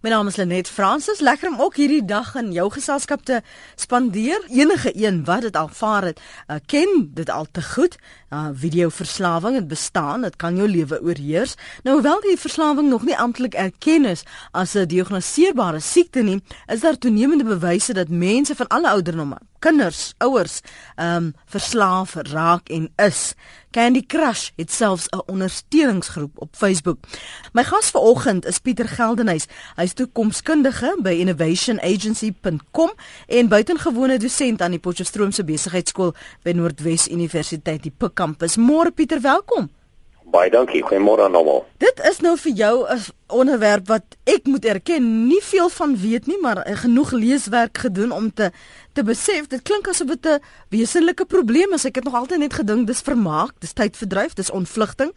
My naam is Lenet Fransis. Lekker om ook hierdie dag in jou geselskap te spandeer. Enige een wat dit al vaar het, uh, ken dit al te goed. Uh, Videoverslawing het bestaan, dit kan jou lewe oorheers. Nou hoewel die verslawing nog nie amptelik erken is as 'n gediagnoseerbare siekte nie, is daar toenemende bewyse dat mense van alle ouderdomme kinders, ouers, ehm um, verslaaf raak en is. Candy Crush het selfs 'n ondersteuningsgroep op Facebook. My gas vanoggend is Pieter Geldenhuys. Hy's toekomskundige by innovationagency.com en buitengewone dosent aan die Potchefstroomse Besigheidsskool by Noordwes Universiteit die Pik kampus. Môre Pieter, welkom. Baie dankie. Goeiemôre aan almal. Dit is nou vir jou 'n onderwerp wat ek moet erken nie veel van weet nie, maar genoeg leeswerk gedoen om te te besef dit klink asof dit 'n wesenlike probleem is. Ek het nog altyd net gedink dis vermaak, dis tydverdryf, dis ontvlugting,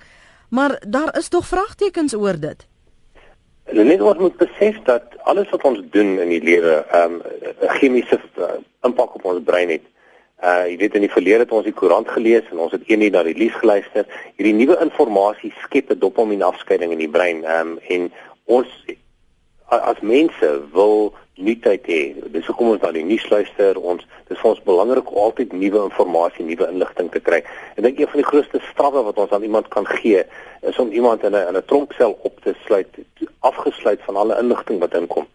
maar daar is tog vraagtekens oor dit. Net wat moet besef dat alles wat ons doen in die lewe, ehm um, 'n chemiese uh, impak op ons brein het. Uh jy weet in die verlede het ons die koerant gelees en ons het eendag na die nuus geluister. Hierdie nuwe inligting skep 'n dopamienafskeiding in die brein. Ehm um, en ons as mense wil nuutheid hê. Dis hoekom ons na die nuus luister. Ons dis vir ons belangrik om altyd nuwe inligting, nuwe inligting te kry. Ek dink een van die grootste strawwe wat ons aan iemand kan gee, is om iemand in 'n in 'n tronksel op te sluit, afgesluit van alle inligting wat inkom.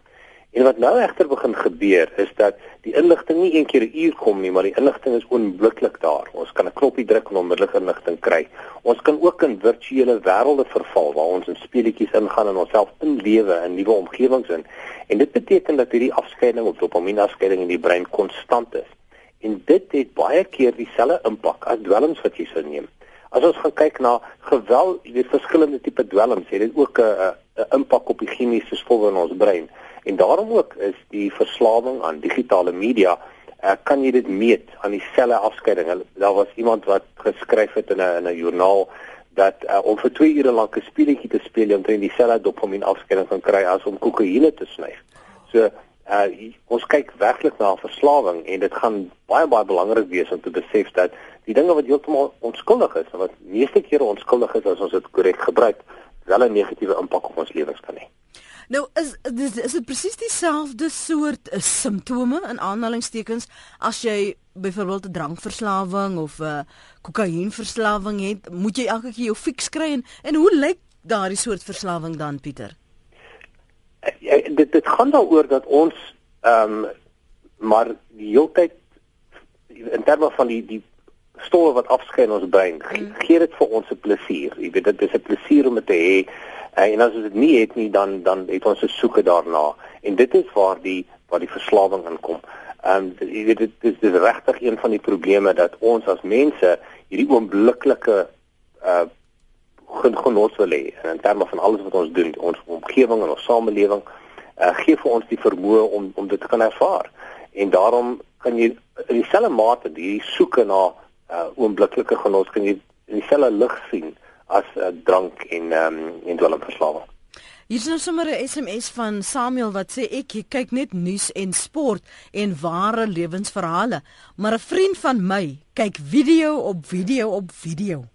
En wat nou egter begin gebeur is dat die inligting nie een keer 'n uur kom nie, maar die inligting is onmiddellik daar. Ons kan 'n knoppie druk en onmiddellik inligting kry. Ons kan ook in virtuele wêrelde verval waar ons in speletjies ingaan en onsself inlewe in nuwe omgewings in. En dit beteken dat hierdie afskeiding of dopamienafskeiding in die brein konstant is. En dit het baie keer dieselfde impak as dwelms wat jy sou neem. As ons gaan kyk na geweld, jy weet verskillende tipe dwelms, het dit ook 'n 'n impak op die chemiese stowwe in ons brein. En daarom ook is die verslawing aan digitale media, uh, kan jy dit meet aan die selle afskeiding. Daar was iemand wat geskryf het in 'n in 'n joernaal dat uh, om vir 2 ure lank 'n speletjie te speel om teen die selle dopamien afskeiding kan kry as om kokaine te sny. So uh, ons kyk werklik na verslawing en dit gaan baie baie belangrik wees om te besef dat die dinge wat heeltemal onskuldig is en wat meeste kere onskuldig is as ons dit korrek gebruik, wel 'n negatiewe impak op ons lewens kan hê. Nou is is, is dit presies dieselfde soort uh, simptome in aanhalingstekens as jy byvoorbeeld 'n drankverslawing of 'n uh, kokainverslawing het, moet jy elke keer jou fiks kry en, en hoe lyk daardie soort verslawing dan Pieter? Ja, dit dit gaan daaroor dat ons ehm um, maar die heeltyd in terme van die die stowwe wat afskei in ons brein, mm. gee dit vir ons 'n plesier. Jy weet dit is 'n plesier om dit te hê. Uh, en as ons dit nie het nie dan dan het ons 'n soeke daarna en dit is waar die waar die verslawing inkom. Ehm um, jy weet dit is dis regtig een van die probleme dat ons as mense hierdie oombliklike uh genot wil hê in terme van alles wat ons doen, ons omgewing en ons samelewing uh gee vir ons die vermoë om om dit te kan ervaar. En daarom kan jy in dieselfde mate die soeke na uh oombliklike genot kan jy in dieselfde lig sien as uh, drank en ehm um, en dwelmverslawing. Hier is nou sommer 'n SMS van Samuel wat sê ek kyk net nuus en sport en ware lewensverhale, maar 'n vriend van my kyk video op video op video.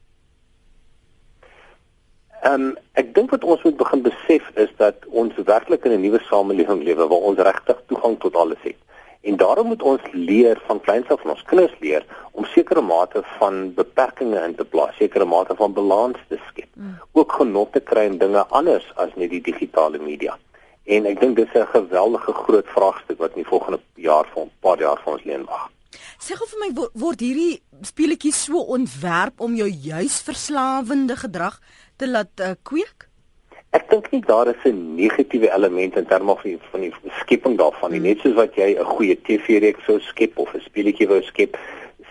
Ehm um, ek dink wat ons moet begin besef is dat ons werklik in 'n nuwe samelewing lewe waar ons regtig toegang tot alles het. En daarom moet ons leer van kleins af van ons kinders leer om sekere mate van beperkings in te plaas, sekere mate van balans te skep. Mm. Ook genot te kry in dinge anders as net die digitale media. En ek dink dis 'n geweldige groot vraagstuk wat in die volgende jaar vir 'n paar jaar vir ons leen wag. Sê gou vir my word, word hierdie speletjies so ontwerp om jou juis verslawende gedrag te laat uh, kweek? Ek dink nie daar is 'n negatiewe element in terme van die, van die skepping daarvan nie. Mm. Net soos wat jy 'n goeie TV-reeks sou skep of 'n speletjie wou skep,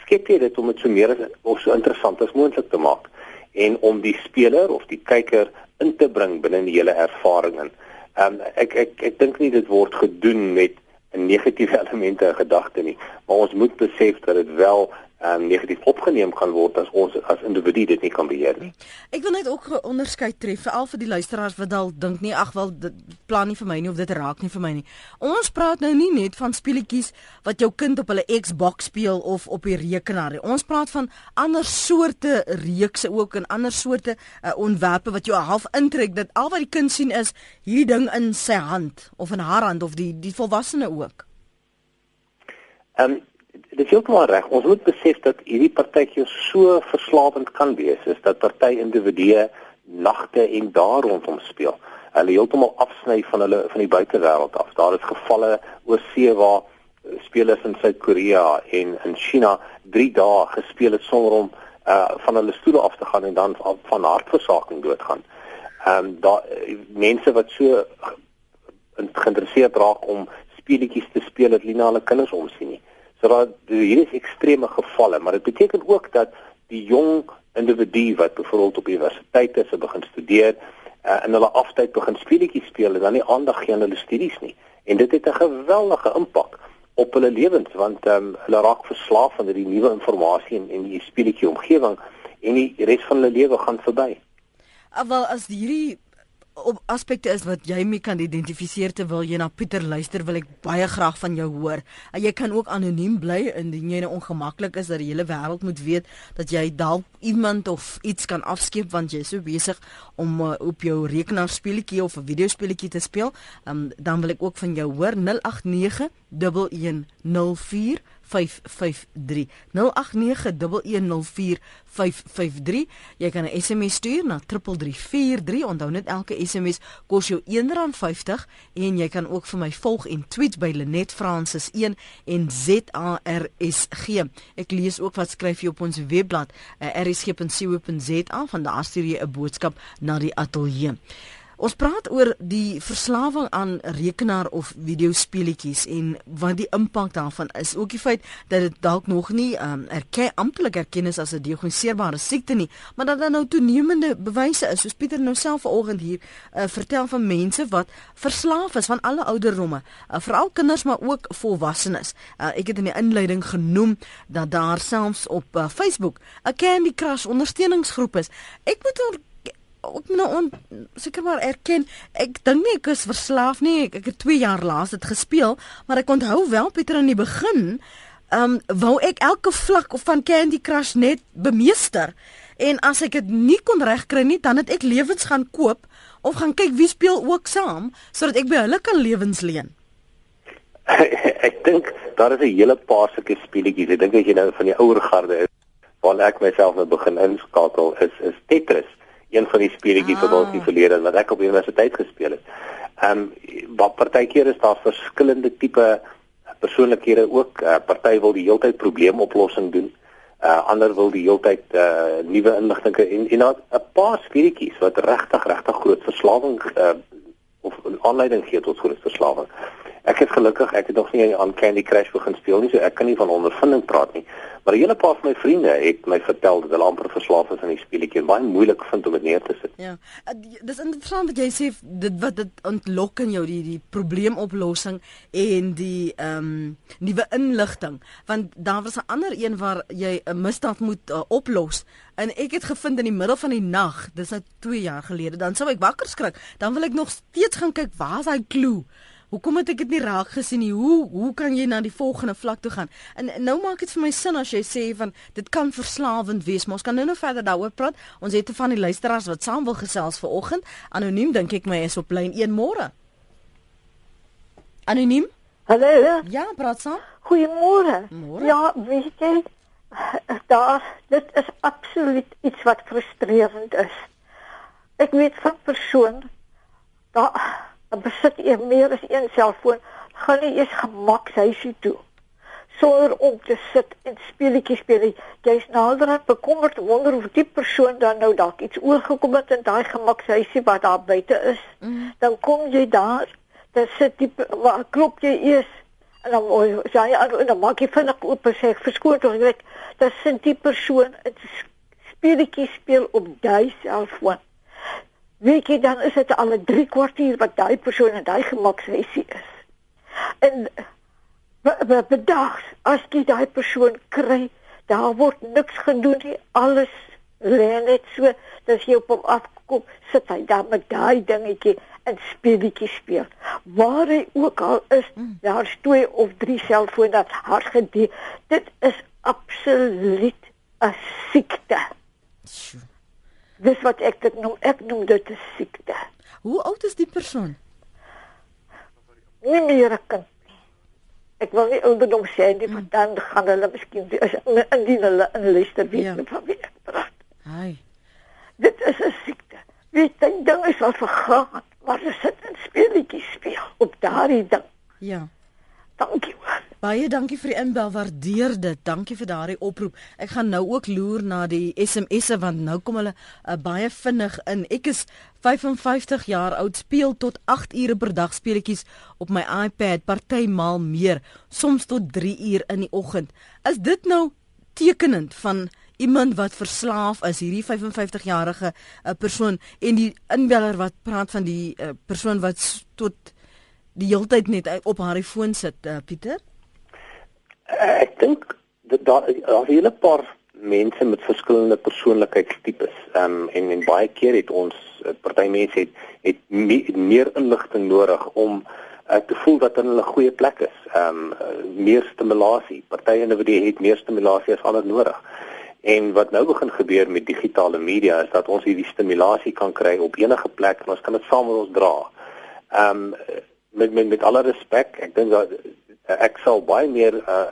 skep jy dit om dit so meer of so interessant as moontlik te maak en om die speler of die kyker in te bring binne die hele ervaring in. Um, ek ek ek dink nie dit word gedoen met 'n negatiewe elemente in gedagte nie, maar ons moet besef dat dit wel um, negatief opgeneem kan word as ons as individu dit nie kan beheer nie. Ek wil net ook onderskei tref veral vir die luisteraars wat dalk dink nie ag wel dit plan nie vir my nie of dit raak nie vir my nie. Ons praat nou nie net van speletjies wat jou kind op hulle Xbox speel of op die rekenaar nie. Ons praat van ander soorte reekse ook en ander soorte uh, ontwerpe wat jou half intrek dat al wat die kind sien is hierdie ding in sy hand of in haar hand of die die volwassene ook. Ehm um, dit is heeltemal reg. Ons moet besef dat hierdie partytjie so verslawend kan wees, is dat party individue nagte en daar rondom speel. Hulle heeltemal afsny van hulle van die buitewêreld af. Daar is gevalle oor see waar eh, spelers in Suid-Korea en in China 3 dae gespeel het sonder om uh van hulle stoele af te gaan en dan van hartversaking doodgaan. Ehm um, daar eh, mense wat so geïnteresseerd raak om speletjies te speel dat hulle na hulle kinders omsien nie. So daar hier is ekstreme gevalle, maar dit beteken ook dat die jong individu wat byvoorbeeld op universiteite se begin studeer uh, in hulle aftyd begin speletjies speel en dan nie aandag gee aan hulle studies nie. En dit het 'n geweldige impak op hulle lewens want um, hulle raak verslaaf aan hierdie nuwe inligting en en die speletjie omgewing en die res van hulle lewe gaan verby. Wel as hierdie op aspekte is wat jy mee kan identifiseer terwyl jy na Pieter luister, wil ek baie graag van jou hoor. En jy kan ook anoniem bly indien jy nou ongemaklik is dat die hele wêreld moet weet dat jy dalk iemand of iets kan afskeep want jy is so besig om uh, op jou rekenaar speletjie of 'n videospeletjie te speel. Um, dan wil ek ook van jou hoor 089 1104 553 0891104553 jy kan 'n SMS stuur na 3343 onthou net elke SMS kos jou R1.50 en jy kan ook vir my volg en tweet by Lenet Francis 1 en ZARSG ek lees ook wat skryf jy op ons webblad uh, eh, rsg.co.za van daar stuur jy 'n boodskap na die ateljee Ons praat oor die verslawing aan rekenaar of videospeletjies en wat die impak daarvan is. Ook die feit dat dit dalk nog nie um, erken amptelik erken is as 'n gediagnoseerbare siekte nie, maar dat daar nou toenemende bewyse is. Soos Pieter nou self vanoggend hier uh, vertel van mense wat verslaaf is van alle ouderdomme, uh, veral kinders maar ook volwassenes. Uh, ek het in die inleiding genoem dat daar selfs op uh, Facebook 'n Candy Crush ondersteuningsgroep is. Ek moet ook nou on, seker maar erken ek dink nie ek is verslaaf nie ek, ek het 2 jaar laas dit gespeel maar ek onthou wel Pieter in die begin ehm um, wou ek elke vlak van Candy Crush net bemeester. En as ek dit nie kon regkry nie dan het ek lewens gaan koop of gaan kyk wie speel ook saam sodat ek by hulle kan lewens leen. Ek dink daar is 'n hele paar sulke speletjies. Ek dink as jy nou van die ouer garde is waar ek myself nou begin inskakel is is Tetris een van die speletjies ah. wat ons in die verlede wat ek op universiteit gespeel het. Ehm um, wat partykeer is daar verskillende tipe persoonlikhede ook. Uh, party wil die heeltyd probleemoplossing doen. Uh ander wil die heeltyd uh nuwe inligting en en 'n paar speletjies wat regtig regtig groot verslawing uh of 'n aanleiding gee tot groot verslawing. Ek het gelukkig ek het nog nie aan Candy Crush begin speel nie, so ek kan nie van ondervinding praat nie. Maar 'n hele paar van my vriende het my vertel dat hulle amper verslaaf is aan die speletjie en baie moeilik vind om dit neer te sit. Ja. Uh, dis interessant wat jy sê dit wat dit ontlok in jou die die probleemoplossing en die ehm um, nuwe inligting want daar was 'n ander een waar jy 'n misdaad moet uh, oplos en ek het gevind in die middel van die nag dis nou 2 jaar gelede dan sou ek wakker skrik dan wil ek nog steeds gaan kyk waar is hy klou Hoekom het ek dit nie raak gesien nie? Hoe hoe kan jy na die volgende vlak toe gaan? En, en nou maak dit vir my sin as jy sê van dit kan verslawend wees, maar ons kan nou nou verder daaroor praat. Ons het te van die luisteraars wat saam wil gesels vir oggend. Anoniem dink ek my is op lyn 1 môre. Anoniem? Hallo. Ja, praat saam. Goeiemôre. Ja, weet jy, daar dit is absoluut iets wat frustrerend is. Ek weet van persoon daar besit jy meer as een selfoon, gaan jy eers gemakshuisie toe. Sonder om te sit en speletjies speel. Jy's naderhand bekommerd wonder of die persoon dan nou dalk iets oorgekom het in daai gemakshuisie wat daar buite is. Mm. Dan kom jy daar, dan sit jy waar klop jy eers en dan sê jy en dan maak jy vinnig oop en sê verskoon tog ek dat sit die persoon 'n speletjie speel op daai selfoon weet jy dan is dit al 'n 3 kwartier wat daai persoon in daai gemaksessie is. En bedags as jy daai persoon kry Daar word niks gedoen nie. Alles lê net so dat jy op hom afkom, sit hy daar met daai dingetjie en speletjie speel. Waar hy ook al is, mm. daar's twee of drie selfone hard gedie. Dit is absoluut 'n siekte. Dis wat ek dit noem, ek noem dit 'n siekte. Hoe oud is die persoon? Nie meer 'n kind nie. Ek wil nie ouderdom sê nie, want dan gaan hulle miskien as indien hulle in luister weet ja. van wie ek praat. Hai. Dit is 'n siekte. Weet jy, dinge sal vergaan, maar jy sit en speletjies speel op daardie ding. Ja. Dankie. Baie dankie vir die inbel, waardeer dit. Dankie vir daardie oproep. Ek gaan nou ook loer na die SMS'e want nou kom hulle uh, baie vinnig in. Ek is 55 jaar oud, speel tot 8 ure per dag speletjies op my iPad, partymal meer, soms tot 3 uur in die oggend. Is dit nou tekenend van iemand wat verslaaf is, hierdie 55 jarige uh, persoon en die inbeller wat praat van die uh, persoon wat tot die heeltyd net op haar foon sit, uh, Pieter? Ek dink daar daar 'n hele paar mense met verskillende persoonlikheidstipes. Ehm um, en en baie keer het ons uh, party mense het het me, meer inligting nodig om uh, te voel dat hulle 'n goeie plek is. Ehm um, meer stimulasie. Party individue het meer stimulasie as ander nodig. En wat nou begin gebeur met digitale media is dat ons hierdie stimulasie kan kry op enige plek en ons kan dit saam met ons dra. Ehm um, met met met alle respek, ek dink dat ek sal baie meer uh,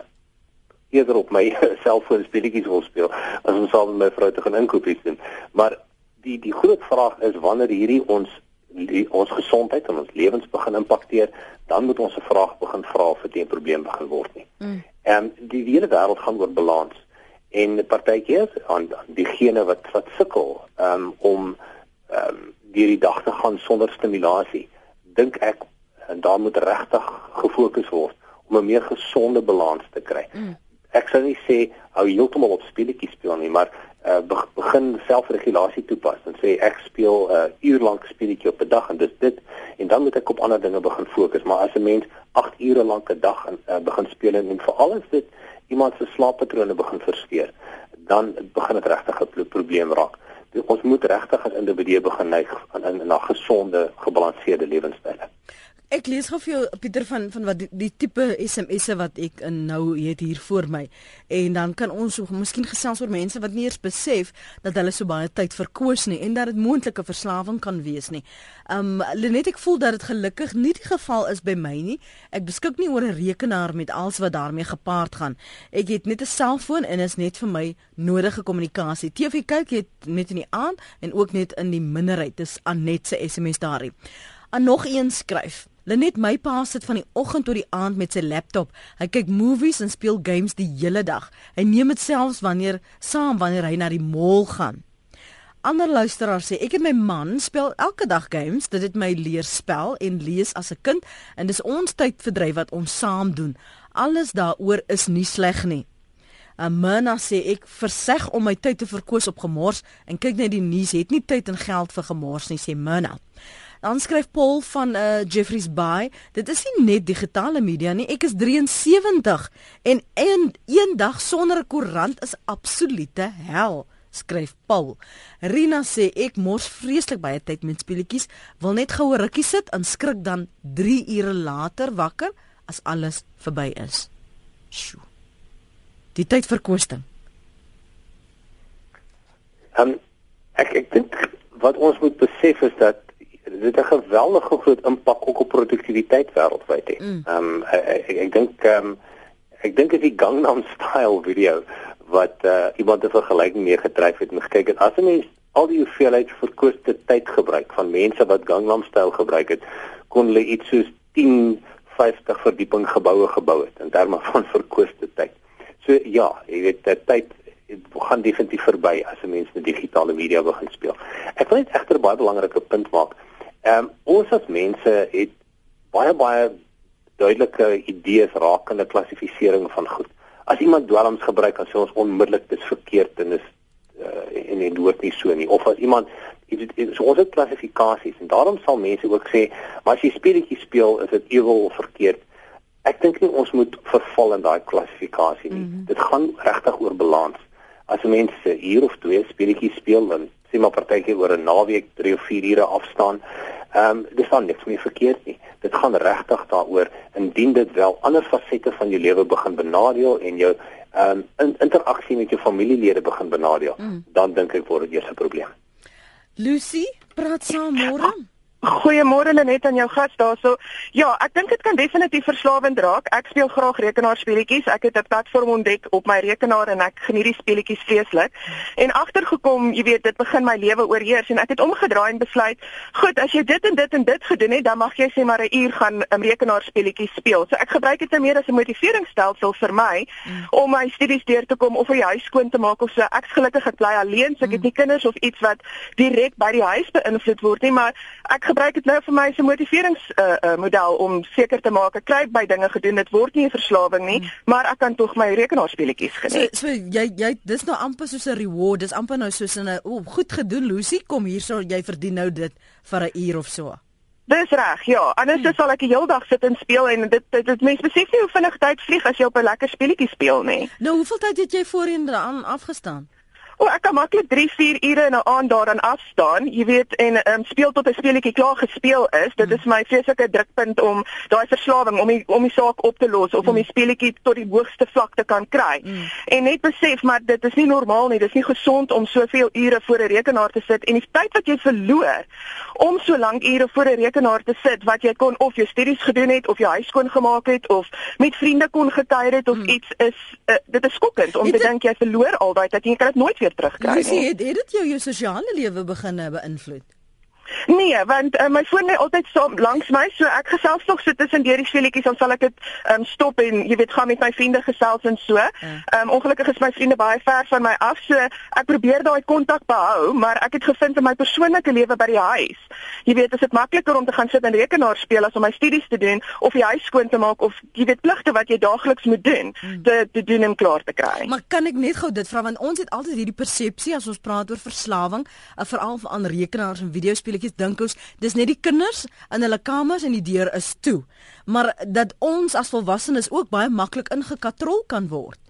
eerder op my selfoon speletjies wil speel as om saam met my vrou te gaan inkopies doen. Maar die die groot vraag is wanneer hierdie ons die, ons gesondheid en ons lewens begin impakteer, dan moet ons 'n vraag begin vra of dit 'n probleem begin word nie. Mm. En mm. die, die hele wêreld gaan oor balans en partykeer aan diegene wat wat sukkel um, om um, hierdie dag te gaan sonder stimulasie, dink ek en daar moet regtig gefokus word om 'n meer gesonde balans te kry. Mm. Ek sou nie sê hou heeltemal op speletjies speel nie, maar uh, begin selfregulasie toepas en sê ek speel 'n uh, uur lank speletjie op 'n dag en dis dit en dan moet ek op ander dinge begin fokus. Maar as 'n mens 8 ure lank 'n dag in, uh, begin speel en, en veral as dit iemand se slaappatrone begin versteur, dan begin dit regtig 'n probleem raak. Ons moet regtig as individue begin neig na gesonde, gebalanseerde lewenstyle. Ek lees gou vir jou Pieter van van wat die, die tipe SMS'e wat ek in nou het hier voor my en dan kan ons so miskien gesels oor mense wat nie eers besef dat hulle so baie tyd verkoos nie en dat dit moontlike verslawing kan wees nie. Um Lenet ek voel dat dit gelukkig nie die geval is by my nie. Ek beskik nie oor 'n rekenaar met alles wat daarmee gepaard gaan. Ek het net 'n selfoon en is net vir my nodige kommunikasie. TV kyk het net in die aand en ook net in die minderheid. Dis Anet se SMS daarin. En nog een skryf Lenet my pa sit van die oggend tot die aand met sy laptop. Hy kyk movies en speel games die hele dag. Hy neem dit selfs wanneer saam wanneer hy na die mall gaan. Ander luisteraars sê ek en my man speel elke dag games. Dit het my leer spel en lees as 'n kind en dis ons tydverdryf wat ons saam doen. Alles daaroor is nie sleg nie. Amana sê ek verseg om my tyd te verkoos op gemors en kyk net die nuus, het nie tyd en geld vir gemors nie sê Mona. Dan skryf Paul van uh, Jeffrey's Bay, dit is nie net digitale media nie, ek is 73 en een, een dag sonder 'n koerant is absolute hel skryf Paul. Rina sê ek mors vreeslik baie tyd met speletjies, wil net gou 'n rukkie sit en skrik dan 3 ure later wakker as alles verby is. Sjoe. Die tyd vir koosting. Ehm um, ek ek dink wat ons moet besef is dat dit 'n geweldige groot impak ook op produktiwiteit wêreldwyd het. Mm. Ehm mm. um, ek ek, dink ehm um, ek dink dit die Gangnam Style video wat uh, iemand 'n vergelyking mee getref het en gekyk het as 'n mens al die hoeveelheid verkoeste tyd gebruik van mense wat Gangnam Style gebruik het, kon hulle iets soos 10 50 verdieping geboue gebou het in terme van verkoeste tyd. So ja, jy weet dat tyd gaan definitief verby as 'n mens met digitale media begin speel. Ek wil net egter baie belangrike punt maak. Ehm um, ons as mense het baie baie duidelike idees rakende klassifisering van goed. As iemand dwelms gebruik, dan sê ons onmiddellik dis verkeerd en is uh, en dit hoort nie so nie. Of as iemand so ons het klassifikasies en daarom sal mense ook sê, maar as jy speletjies speel, is dit ewel of verkeerd. Ek dink nie ons moet verval in daai klassifikasie nie. Mm -hmm. Dit gaan regtig oor balans. As mense hier of twee speletjies speel dan sê maar partykeer oor 'n naweek 3 of 4 ure afstaan, ehm um, dis dan niks meer verkeerd nie. Dit gaan regtig daaroor indien dit wel ander fasette van jou lewe begin benadeel en jou ehm um, in interaksie met jou familielede begin benadeel, mm. dan dink ek word dit eers 'n probleem. Lucy, praat saam môre. Goeiemôre Lenet aan jou gas daarso. Ja, ek dink dit kan definitief verslawend raak. Ek speel graag rekenaarspeletjies. Ek het 'n platform ontdek op my rekenaar en ek geniet die speletjies vreeslik. En agtergekom, jy weet, dit begin my lewe oorheers en ek het omgedraai en besluit, goed, as jy dit en dit en dit gedoen het, dan mag jy sê maar 'n uur gaan 'n um, rekenaarspeletjies speel. So ek gebruik dit nou meer as 'n motiveringsstelsel vir my mm. om my studies deur te kom of vir die huis skoon te maak of so. Ek's gelukkig ek bly alleen, so ek het nie kinders of iets wat direk by die huis beïnvloed word nie, maar ek gebruik dit nou vir my as 'n motiverings uh, uh, model om seker te maak ek kry by dinge gedoen. Dit word nie 'n verslawing nie, hmm. maar ek kan tog my rekenaarspeletjies geniet. So, so jy jy dis nou amper soos 'n reward. Dis amper nou soos 'n o, oh, goed gedoen Lucy, kom hierso, jy verdien nou dit vir 'n uur of so. Dis reg, ja. Anders hmm. sal ek die hele dag sit en speel en dit dit, dit mense besef nie hoe vinnig tyd vlieg as jy op 'n lekker speletjie speel nie. Nou, hoeveel tyd het jy voorheen daaraan afgestaan? O, ek kan maklik 3, 4 ure in 'n aand daaraan afstaan, jy weet, en um, speel tot 'n speletjie klaar gespeel is. Dit is my vreeslike drukpunt om daai verslawing om die om die saak op te los of om die speletjie tot die hoogste vlak te kan kry. Mm. En net besef maar dit is nie normaal nie. Dit is nie gesond om soveel ure voor 'n rekenaar te sit en die tyd wat jy verloor om so lank ure voor 'n rekenaar te sit wat jy kon of jou studies gedoen het of jou huis skoon gemaak het of met vriende kon gekuier het of mm. iets is uh, dit is skokkend om te dink jy verloor al daai tyd en jy kan dit nooit weer terugkry nie. Jy sê het dit jou jou sosiale lewe begin beïnvloed? Nee, want uh, my foon lê altyd so langs my, so ek gesels nog so tussen deur die speletjies dan sal ek dit um, stop en jy weet gaan met my vriende gesels en so. Ja. Ehm um, ongelukkig is my vriende baie ver van my af, so ek probeer daai kontak behou, maar ek het gevind in my persoonlike lewe by die huis. Jy weet, is dit makliker om te gaan sit en rekenaar speel as om my studies te doen of die huis skoon te maak of jy weet pligte wat jy daagliks moet doen hmm. te te doen om klaar te kry. Maar kan ek net gou dit vra want ons het altyd hierdie persepsie as ons praat oor verslawing, uh, veral aan rekenaars en videospelletjies netjies dink ons dis net die kinders in hulle kamers en die deur is toe. Maar dat ons as volwassenes ook baie maklik ingekatrol kan word.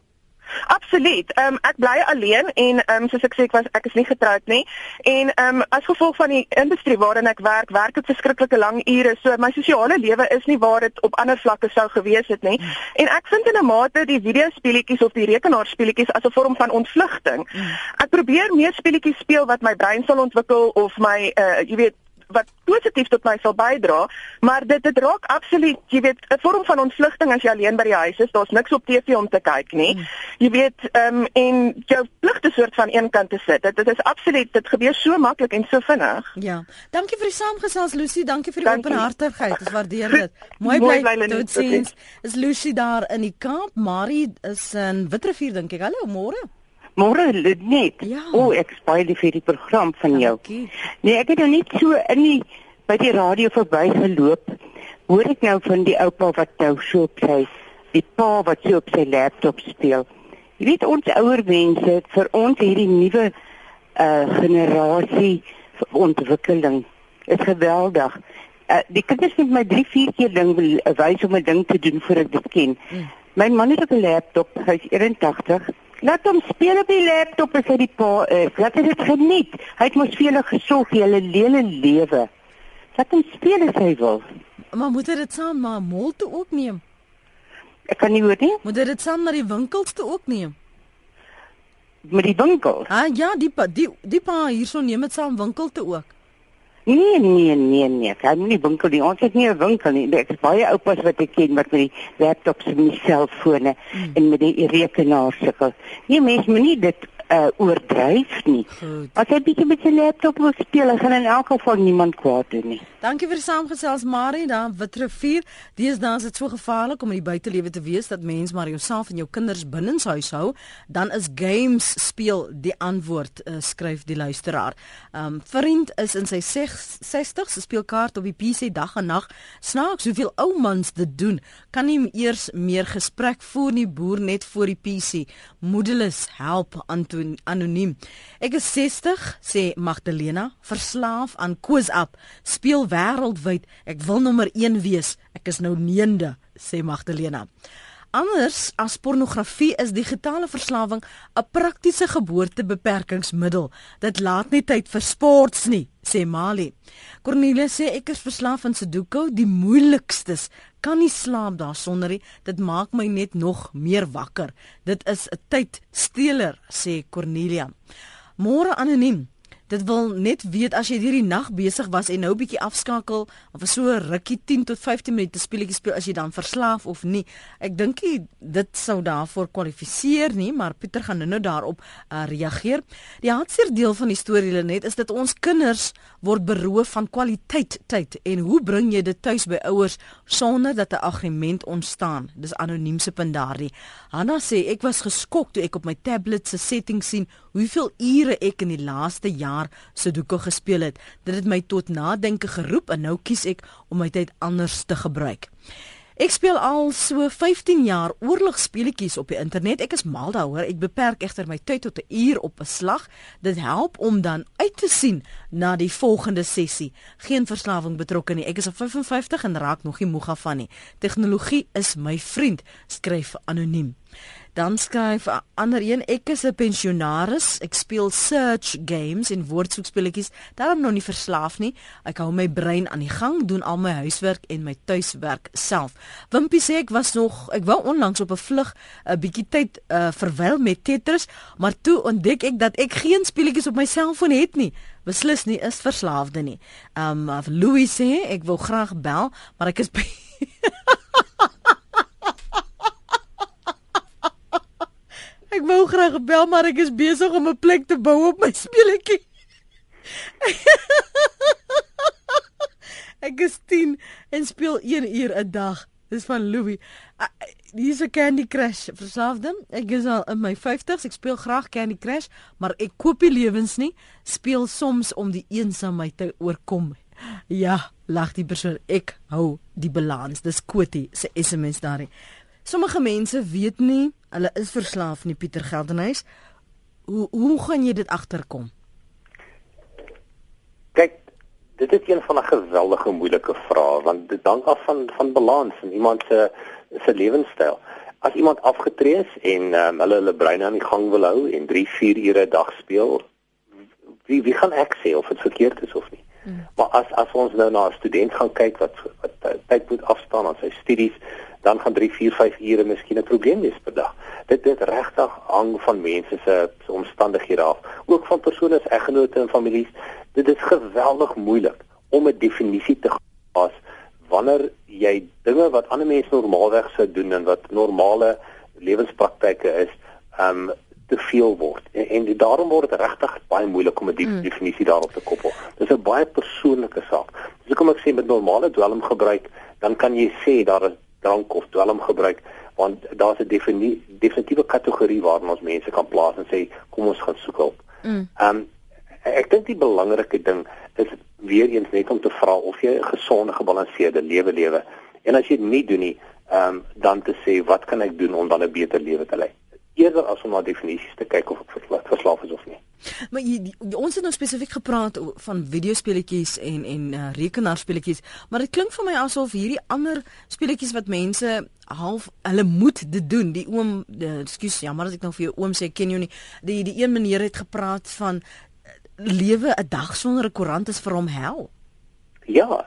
Absoluut. Ehm um, ek bly alleen en ehm um, soos ek sê ek was ek is nie getroud nie. En ehm um, as gevolg van die industrie waarin ek werk, werk ek verskriklike lang ure. So my sosiale lewe is nie waar dit op ander vlakke sou gewees het nie. Mm. En ek vind in 'n mate die videospeletjies of die rekenaarspeletjies as 'n vorm van ontvlugting. Mm. Ek probeer meer speletjies speel wat my brein sal ontwikkel of my uh jy weet wat positief tot my sal bydra, maar dit dit raak absoluut, jy weet, 'n vorm van ontvlugting as jy alleen by die huis is. Daar's niks op TV om te kyk nie. Hmm. Jy weet, ehm um, en jou pligte soort van een kant te sit. Dit dit is absoluut, dit gebeur so maklik en so vinnig. Ja. Dankie vir die saamgesels Lucy, dankie vir die openhartigheid. Ons waardeer dit. Mooi bly tot sins. Is Lucy daar in die Kaap? Marie is in Witrifuur dink ek. Hallo, môre. Môre net. Ja. O, oh, ek speel die vir die program van jou. Dankie. Nee, ek het nou net so in die by die radio verbygeloop. Hoor ek nou van die oupa wat nou so op sy die pa wat so op sy laptop speel. Jy weet ons ouer mense vir ons hierdie nuwe uh generasie ontwikkeling is geweldig. Uh, die kinders het my 3 4 keer ding wys om 'n ding te doen voor ek dit ken. Mm. My man het 'n laptop, hy's 81 Laat hom speel op die laptop as hy die pa is. Laat hy dit geniet. Hy het mos vir julle gesorg vir julle hele lewe. Laat hom speel as hy wil. Maar moet hy dit saam na mall toe ook neem? Ek kan nie hoor nie. Moet hy dit saam na die winkels toe ook neem? Met die winkel? Ah ja, die pa, die die pa hierso neem dit saam winkel toe ook. Nee, nee, nee, nee. Ek het nie winkel nie. Ons het nie 'n winkel nie. Ek is baie oupas wat ek ken met die laptops en die selfone hmm. en met die rekenaars sukkel. Nee, mens moet nie dit uh, oordryf nie. Goed. As jy bietjie met sy laptop wil speel, gaan in elk geval niemand kwaad doen nie. Dankie vir saamgesels Marie daar Witrifuur. Deesdae is dit so gevaarlik om in die buitelewe te wees dat mens maar jouself en jou kinders binne in huis hou, dan is games speel die antwoord, uh, skryf die luisteraar. Um vriend is in sy 60s, speel kaart op die PC dag en nag. Snaaks hoeveel ou mans dit doen. Kan nie eers meer gesprek voer nie boer net voor die PC. Moedeloos help antwoord anoniem. Ek is 60, sê Magdalena, verslaaf aan Quiz-Up, speel wêreldwyd. Ek wil nommer 1 wees. Ek is nou 9de, sê Magdalena. Anders as pornografie is digitale verslawing 'n praktiese geboortebeperkingsmiddel. Dit laat nie tyd vir sports nie, sê Mali. Cornelia sê ek is verslaaf aan Sudoku, die moeilikstes. Kan nie slaap daarsonder nie. Dit maak my net nog meer wakker. Dit is 'n tydsteler, sê Cornelia. Môre anoniem. Dit wil net weet as jy hierdie nag besig was en nou bietjie afskakel of so rukkie 10 tot 15 minute speletjie speel as jy dan verslaaf of nie. Ek dink dit sou daarvoor kwalifiseer nie, maar Pieter gaan nou-nou daarop uh, reageer. Die hartseer deel van die storie net is dat ons kinders word beroof van kwaliteit tyd en hoe bring jy dit tuis by ouers sonder dat 'n agreement ontstaan? Dis anoniem se punt daardie. Hanna sê ek was geskok toe ek op my tablet se settings sien hoeveel ure ek in die laaste jaar Sudoku gespeel het. Dit het my tot nadenke geroep en nou kies ek om my tyd anders te gebruik. Ek speel al so 15 jaar oorlogspeletjies op die internet. Ek is mal daaroor. Ek beperk egter my tyd tot 'n uur op 'n slag. Dit help om dan uit te sien na die volgende sessie. Geen verslawing betrokke nie. Ek is op 55 en raak nog nie moeg af van nie. Tegnologie is my vriend, skryf anoniem. Dan skryf 'n ander een, ek is 'n pensionaris. Ek speel search games en woordsoekspeletjies. Daarom nog nie verslaaf nie. Ek hou my brein aan die gang, doen al my huiswerk en my tuiswerk self. Wimpie sê ek was nog, ek wou onlangs op 'n vlug 'n bietjie tyd uh, verwyl met Tetris, maar toe ontdek ek dat ek geen speletjies op my selfoon het nie. Beslis nie is verslaafde nie. Um Louis sê ek wil graag bel, maar ek is Ek wou graag bel, maar ek is besig om 'n plek te bou op my speletjie. ek is 10 en speel 1 uur 'n dag. Dis van Louis. Dis 'n Candy Crush verslaafde. Ek is al in my 50s. Ek speel graag Candy Crush, maar ek koop nie lewens nie. Speel soms om die eensaamheid te oorkom. Ja, lag die persoon. Ek hou die balans. Dis Kotie se SMS daarin. Sommige mense weet nie hulle is verslaaf nie Pieter Geldenhuys. Hoe hoe gaan jy dit agterkom? Kyk, dit is een van 'n geweldige moeilike vraag want dit hang af van van balans en iemand se se lewenstyl. As iemand afgetree is en um, hulle hulle brein aan die gang wil hou en 3, 4 ure 'n dag speel, wie wie gaan ek sê of dit verkeerd is of nie? Hmm. Maar as as ons nou na 'n student gaan kyk wat wat tyd moet afstaan aan sy studies, dan gaan 3, 4, 5 ure miskien 'n probleem wees per dag. Dit dit regtig hang van mense se omstandighede af, ook van persone as eggenote en families. Dit is geweldig moeilik om 'n definisie te pas wanneer jy dinge wat ander mense normaalweg sou doen en wat normale lewenspraktyke is, ehm um, te veel word. En, en daarom word dit regtig baie moeilik om 'n die mm. definisie daarop te koppel. Dis 'n baie persoonlike saak. So kom ek sê met normale dwelmgebruik, dan kan jy sê daar is drank of dwelm gebruik want daar's 'n definitiewe kategorie waarna ons mense kan plaas en sê kom ons gaan soek hulp. Mm. Um ek dink die belangrike ding is weer eens net om te vra of jy 'n gesonde gebalanseerde lewe lewe en as jy dit nie doen nie, um dan te sê wat kan ek doen om dan 'n beter lewe te lei? Eerder as om na definisies te kyk of ek verslaaf is of nie. Maar jy, die, ons het nou spesifiek gepraat van videospeletjies en en uh, rekenaarspeletjies, maar dit klink vir my asof hierdie ander speletjies wat mense half hulle moet dit doen. Die oom, ekskuus, jammer as ek nou vir jou oom sê ken jy nie. Die die een meneer het gepraat van lewe 'n dag sonder 'n koerant is vir hom hel. Ja,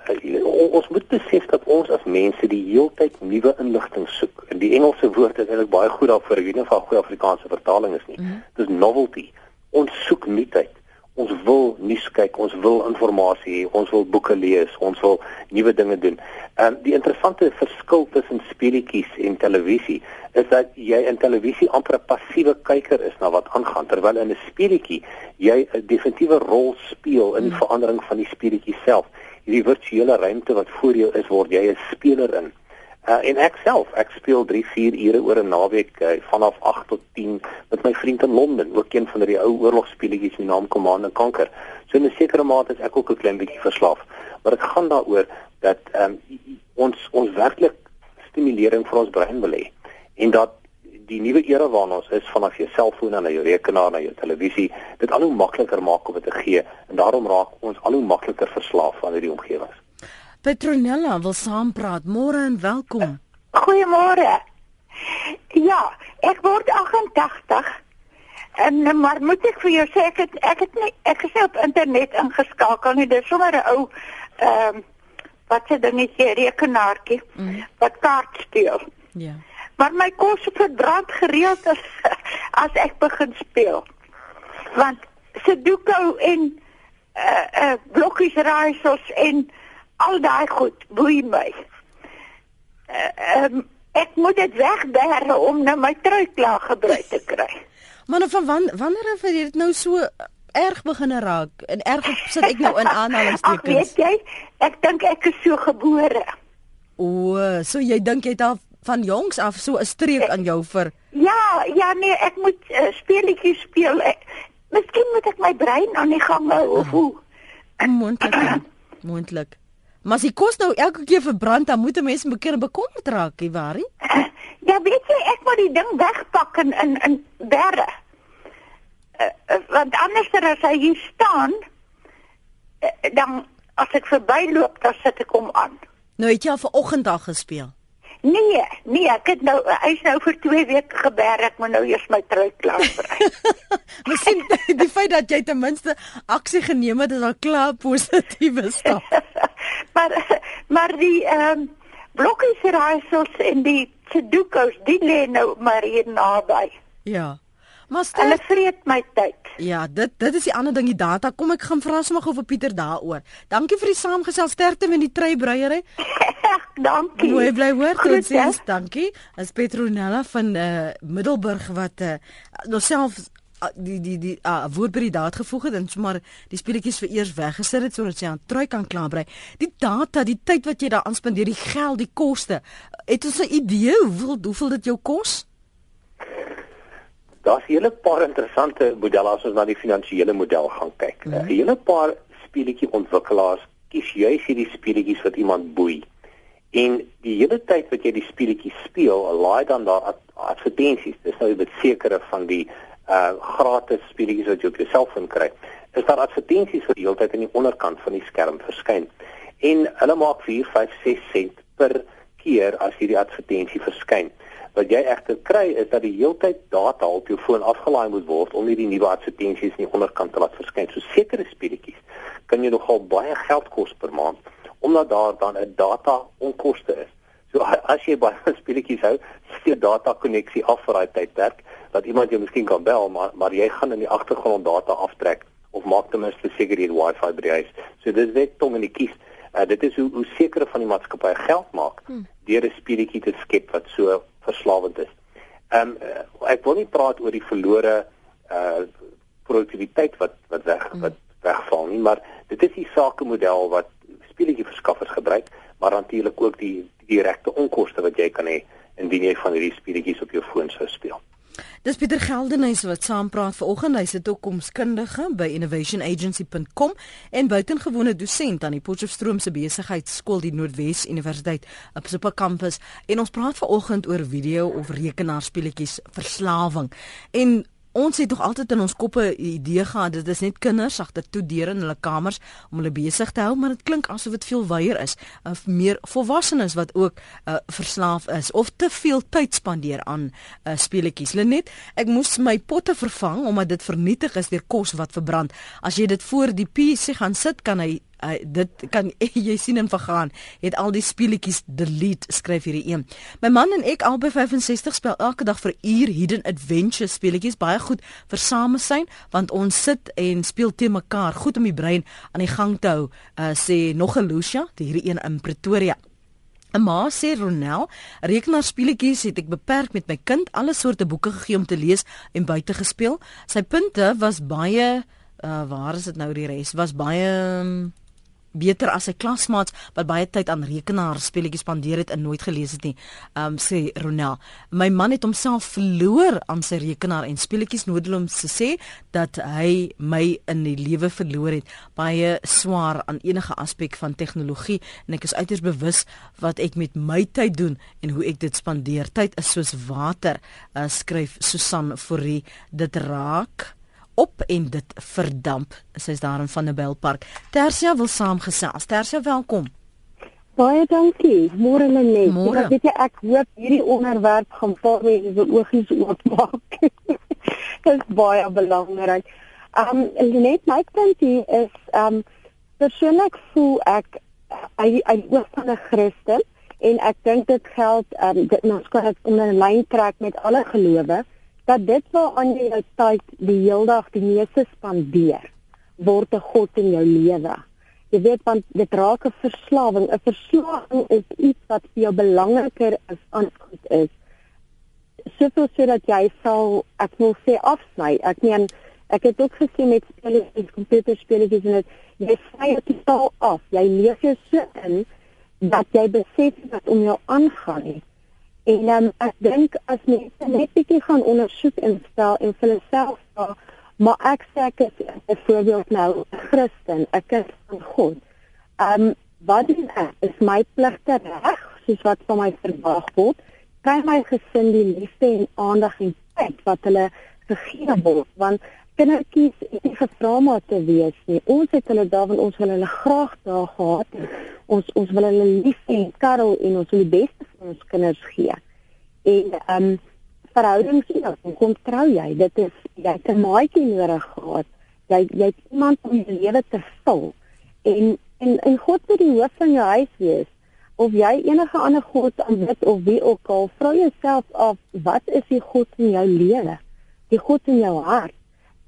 ons moet besef dat ons as mense die heeltyd nuwe inligting soek. En die Engelse woord is eintlik baie goed daarvoor, ek weet nie of 'n goeie Afrikaanse vertaling is nie. Mm -hmm. Dis novelty ons soek nuutheid. Ons wil nuus kyk, ons wil inligting hê, ons wil boeke lees, ons wil nuwe dinge doen. Ehm um, die interessante verskil tussen speletjies en televisie is dat jy in televisie amper 'n passiewe kyker is na wat aangaan terwyl in 'n speletjie jy 'n definitiewe rol speel in die hmm. verandering van die speletjie self. Hierdie virtuele ruimte wat voor jou is, word jy 'n speler in. Uh, en ek self, ek speel 3, 4 ure oor 'n naweek uh, vanaf 8 tot 10 met my vriend in Londen, ook een van die ou oorlogspeletjies met naam Command and Conquer. So in 'n sekere mate is ek ook 'n klein bietjie verslaaf. Maar dit gaan daaroor dat um, ons ons werklik stimulering vir ons brein wil hê en dat die nuwe era waarna ons is vanaf jou selfoon na jou rekenaar na jou televisie dit al hoe makliker maak om dit te gee en daarom raak ons al hoe makliker verslaaf aan hierdie omgewings. Petronella wil saampraat. Môre en welkom. Goeiemôre. Ja, ek word 88. En maar moet ek vir jou sê ek het ek het nie ek is op internet ingeskakel nie. Dis sommer 'n ou ehm um, wat se dingetjie rekenaartjie mm. wat kaart speel. Ja. Maar my kos verbrand gereeld as as ek begin speel. Want Sudoku en eh uh, uh, blokkies raaisels en al daai goed boei my. Uh, um, ek moet dit wegbêre om nou my trui klaar gebruik te kry. Maar nou van wan, wanneer het dit nou so erg begin raak en erg sit ek nou in aanhalingstekens. Ag weet jy, ek dink ek is so gebore. O, so jy dink jy het al van jongs af so 'n streek aan jou vir Ja, ja nee, ek moet uh, speletjies speel. Ek, miskien moet ek my brein aan die gang hou of hoe. Moontlik. Moontlik. Maar as die kos nou elke keer verbrand, dan moet 'n mens begin bekommerd raak, Ivari. Ja, weet jy, ek moet die ding wegpak in in, in berre uh, want anders as hy hier staan uh, dan as ek verbyloop dan sit ek hom aan. Nou het jy al vanoggend al gespeel? Nee, nee, ek het nou hy's nou vir 2 weke geberg, ek moet nou eers my trui klaar kry. Miskien die feit dat jy ten minste aksie geneem het is al klaar positiewe stap. maar maar die ehm um, blokkies raaisels en die Sudokus, die lê nou maar hier naby. Ja. Maar stel, hulle vreet my tyd. Ja, dit dit is die ander ding die data. Kom ek gaan vra sommer gou vir Pieter daaroor. Dankie vir die saamgesel sterkte met die treibruiery. dankie. Mooi bly hoor tot sins. Dankie. As Petronella van uh, Middelburg wat uh, nou self uh, die die die uh, woord by die daad gevoeg het en sommer die speletjies vir eers weggesit het sodat sy aan trui kan klaarbrei. Die data, die tyd wat jy daar aanspandeer, die geld, die koste. Het ons 'n idee hoeveel hoeveel dit jou kos? Daar's 'n hele paar interessante modelle as ons na die finansiële model gaan kyk. 'n mm -hmm. Hele paar speletjie ontwikkelaars kies juis hierdie speletjies wat iemand boei. En die hele tyd wat jy die speletjie speel, laai dan daar advertensies. Dis nou met sekere van die uh gratis speletjies wat jy op jou selfoon kry. Is daar advertensies wat die hele tyd aan die onderkant van die skerm verskyn. En hulle maak 4, 5, 6 sent per keer as hierdie advertensie verskyn. Wat jy egter kry is dat die heeltyd data op jou foon afgelaai moet word om nie die nuwe advertensies in die onderkant te laat verskyn. So sekere speletjies kan jy nogal baie geld kos per maand omdat daar dan 'n data onkoste is. So as jy baie speletjies hou, sit jou data koneksie af vir daai tydperk dat iemand jou miskien kan bel, maar maar jy gaan in die agtergrond data aftrek of maak ten minste seker jy het wifi by die huis. So dis net tong in die kies. Uh, dit is hoe hoe sekere van die maatskappye geld maak hmm. deur 'n speletjie te skep wat so verslawend is. Ehm um, ek wil nie praat oor die verlore uh produktiwiteit wat wat weg hmm. wat wegval nie, maar dit is die sakemodel wat speletjie verskaffers gebruik, maar natuurlik ook die, die direkte onkoste wat jy kan hê indien jy van hierdie speletjies op jou foon sou speel. Dis Pieter Geldenhuys wat saampraat vanoggend. Hy's 'n toekomskundige by innovationagency.com en buitengewone dosent aan die Potchefstroom se besigheidsskool die Noordwes Universiteit op Super Campus. En ons praat vanoggend oor video of rekenaarspeletjies verslawing. En Ons het tog altyd in ons koppe 'n idee gehad dit is net kinders agter toe deure in hulle kamers om hulle besig te hou, maar dit klink asof dit veel wyer is, of meer volwassenes wat ook uh, verslaaf is of te veel tyd spandeer aan uh, speletjies. Lenet, ek moes my potte vervang omdat dit vernietig is deur kos wat verbrand. As jy dit voor die PC gaan sit, kan hy uh, dit kan jy sien en vergaan het al die speletjies delete skryf hierdie een my man en ek albei 65 speel elke dag vir uur hidden adventure speletjies baie goed vir samesyn want ons sit en speel te mekaar goed om die brein aan die gang te hou uh, sê nog 'n Lucia hierdie een in Pretoria 'n Ma sê Ronel, rekenaarspeletjies het ek beperk met my kind alle soorte boeke gegee om te lees en buite gespeel. Sy punte was baie uh waar is dit nou die res? Was baie um, beter as sy klasmaats wat baie tyd aan rekenaar speletjies spandeer het en nooit gelees het nie. Um sê Ronel, my man het homself verloor aan sy rekenaar en speletjies nodeloos te sê dat hy my in die lewe verloor het. Baie swaar aan enige aspek van tegnologie en ek is uiters bewus wat ek met my tyd doen en hoe ek dit spandeer. Tyd is soos water, uh, skryf Susan Forrie. Dit raak op en dit verdamp. Sy's daar in Vanderbijl Park. Tersia wil saamgesels. Tersia, welkom. Baie dankie. Môre lê net. Ek weet jy ek hoop hierdie onderwerp gaan paar mense oogies oopmaak. Dit is baie belangrik. Um net my punt is um persoonlik voel ek hy hy oog van 'n Christen en ek dink dit geld um dit ons kan dit in 'n lyn trek met alle gelowe dat dit waaraan jy jou tyd die hele dag die meeste spandeer word 'n god in jou lewe. Jy weet want dit raak 'n verslawing. 'n Verslawing is iets wat vir jou belangriker as aanskoot is. Soveel sodat jy sal ek wil sê afsny. Ek meen ek het ook gesien met komputerspelletjies en dit jy sny dit totaal af. Jy leef jou so in dat jy besef wat om jou aangaan nie. En um, ek dink as mense net bietjie gaan ondersoek en stel en vir hulself vra, maar ek sê ek is nou 'n Christen, ek is van God. Um wat doen ek? Is my pligte reg soos wat van my verwag word? Kry my gesin die liefde en aandag en tyd wat hulle gegee word? Want kindertjies het nie gevra om te wees nie. Ons het hulle daar want ons wil hulle graag daar gehad. Ons ons wil hulle lief en karel en ons wil die beste ons kinders gee. En ehm um, verhoudings ja, kom trou jy. Dit is jy het 'n maatjie nodig gehad. Jy jy het iemand om jou lewe te vul. En en en God moet die hoof van jou huis wees. Of jy enige ander god aanbid of wie ook al, vra jouself af, wat is die God in jou lewe? Die God in jou hart.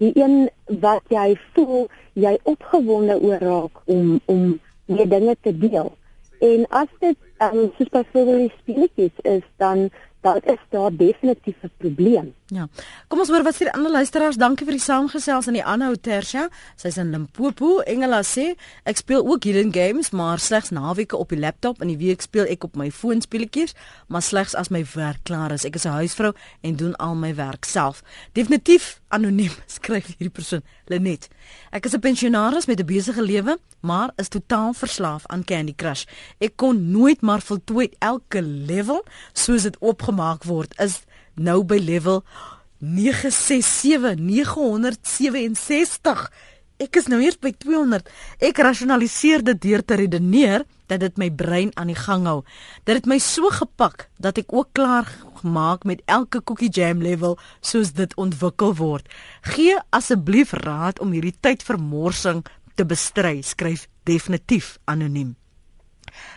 Die een wat jy voel jy opgewonde oor raak om om meer dinge te deel. En as dit um, soos byvoorbeeld die speletjies is, dan dan is daar definitief 'n probleem. Ja. Kom ons hoor wat sê die ander luisteraars. Dankie vir die saamgesels aan die aanhou Tersia. Sy's in Limpopo. Engela sê ek speel ook hidden games, maar slegs naweke op die laptop en die week speel ek op my foon speletjies, maar slegs as my werk klaar is. Ek is 'n huisvrou en doen al my werk self. Definitief anoniem skryf hierdie persoon Lenet. Ek is 'n pensionaris met 'n besige lewe, maar is totaal verslaaf aan Candy Crush. Ek kon nooit maar voltooi elke level soos dit opgemaak word. Is nou by level 967 967. Ek is nou eers by 200. Ek rasionaliseer dit deur te redeneer dat dit my brein aan die gang hou. Dit het my so gepak dat ek ook klaar gemaak met elke cookie jam level soos dit ontwikkel word. Gee asseblief raad om hierdie tydvermorsing te bestry, skryf definitief anoniem.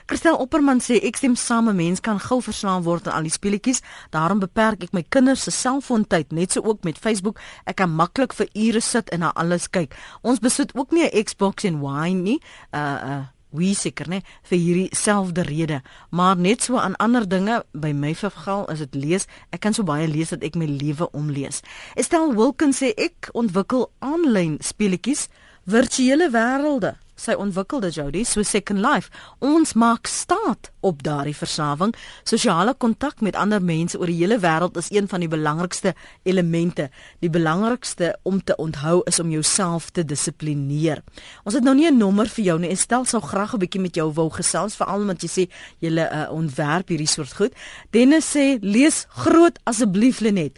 Christel Opperman sê ek stem saam 'n mens kan gou verslaaf word aan al die speletjies. Daarom beperk ek my kinders se selfoontyd, net so ook met Facebook. Ek kan maklik vir ure sit en na alles kyk. Ons besit ook nie 'n Xbox en wine nie. Uh uh wie seker nê vir hierdie selfde rede maar net so aan ander dinge by my vergal is dit lees ek kan so baie lees dat ek my lewe omlees Estelle Wilkins sê ek ontwikkel aanlyn speletjies virtuele wêrelde sy ontwikkelde Jody so second life. Ons maak staat op daardie verslawing sosiale kontak met ander mense oor die hele wêreld is een van die belangrikste elemente. Die belangrikste om te onthou is om jouself te dissiplineer. Ons het nou nie 'n nommer vir jou nie en stel sou graag 'n bietjie met jou wou gesels veral omdat jy sê jy uh, ontwerp hierdie soort goed. Dennis sê lees groot asseblief Lenet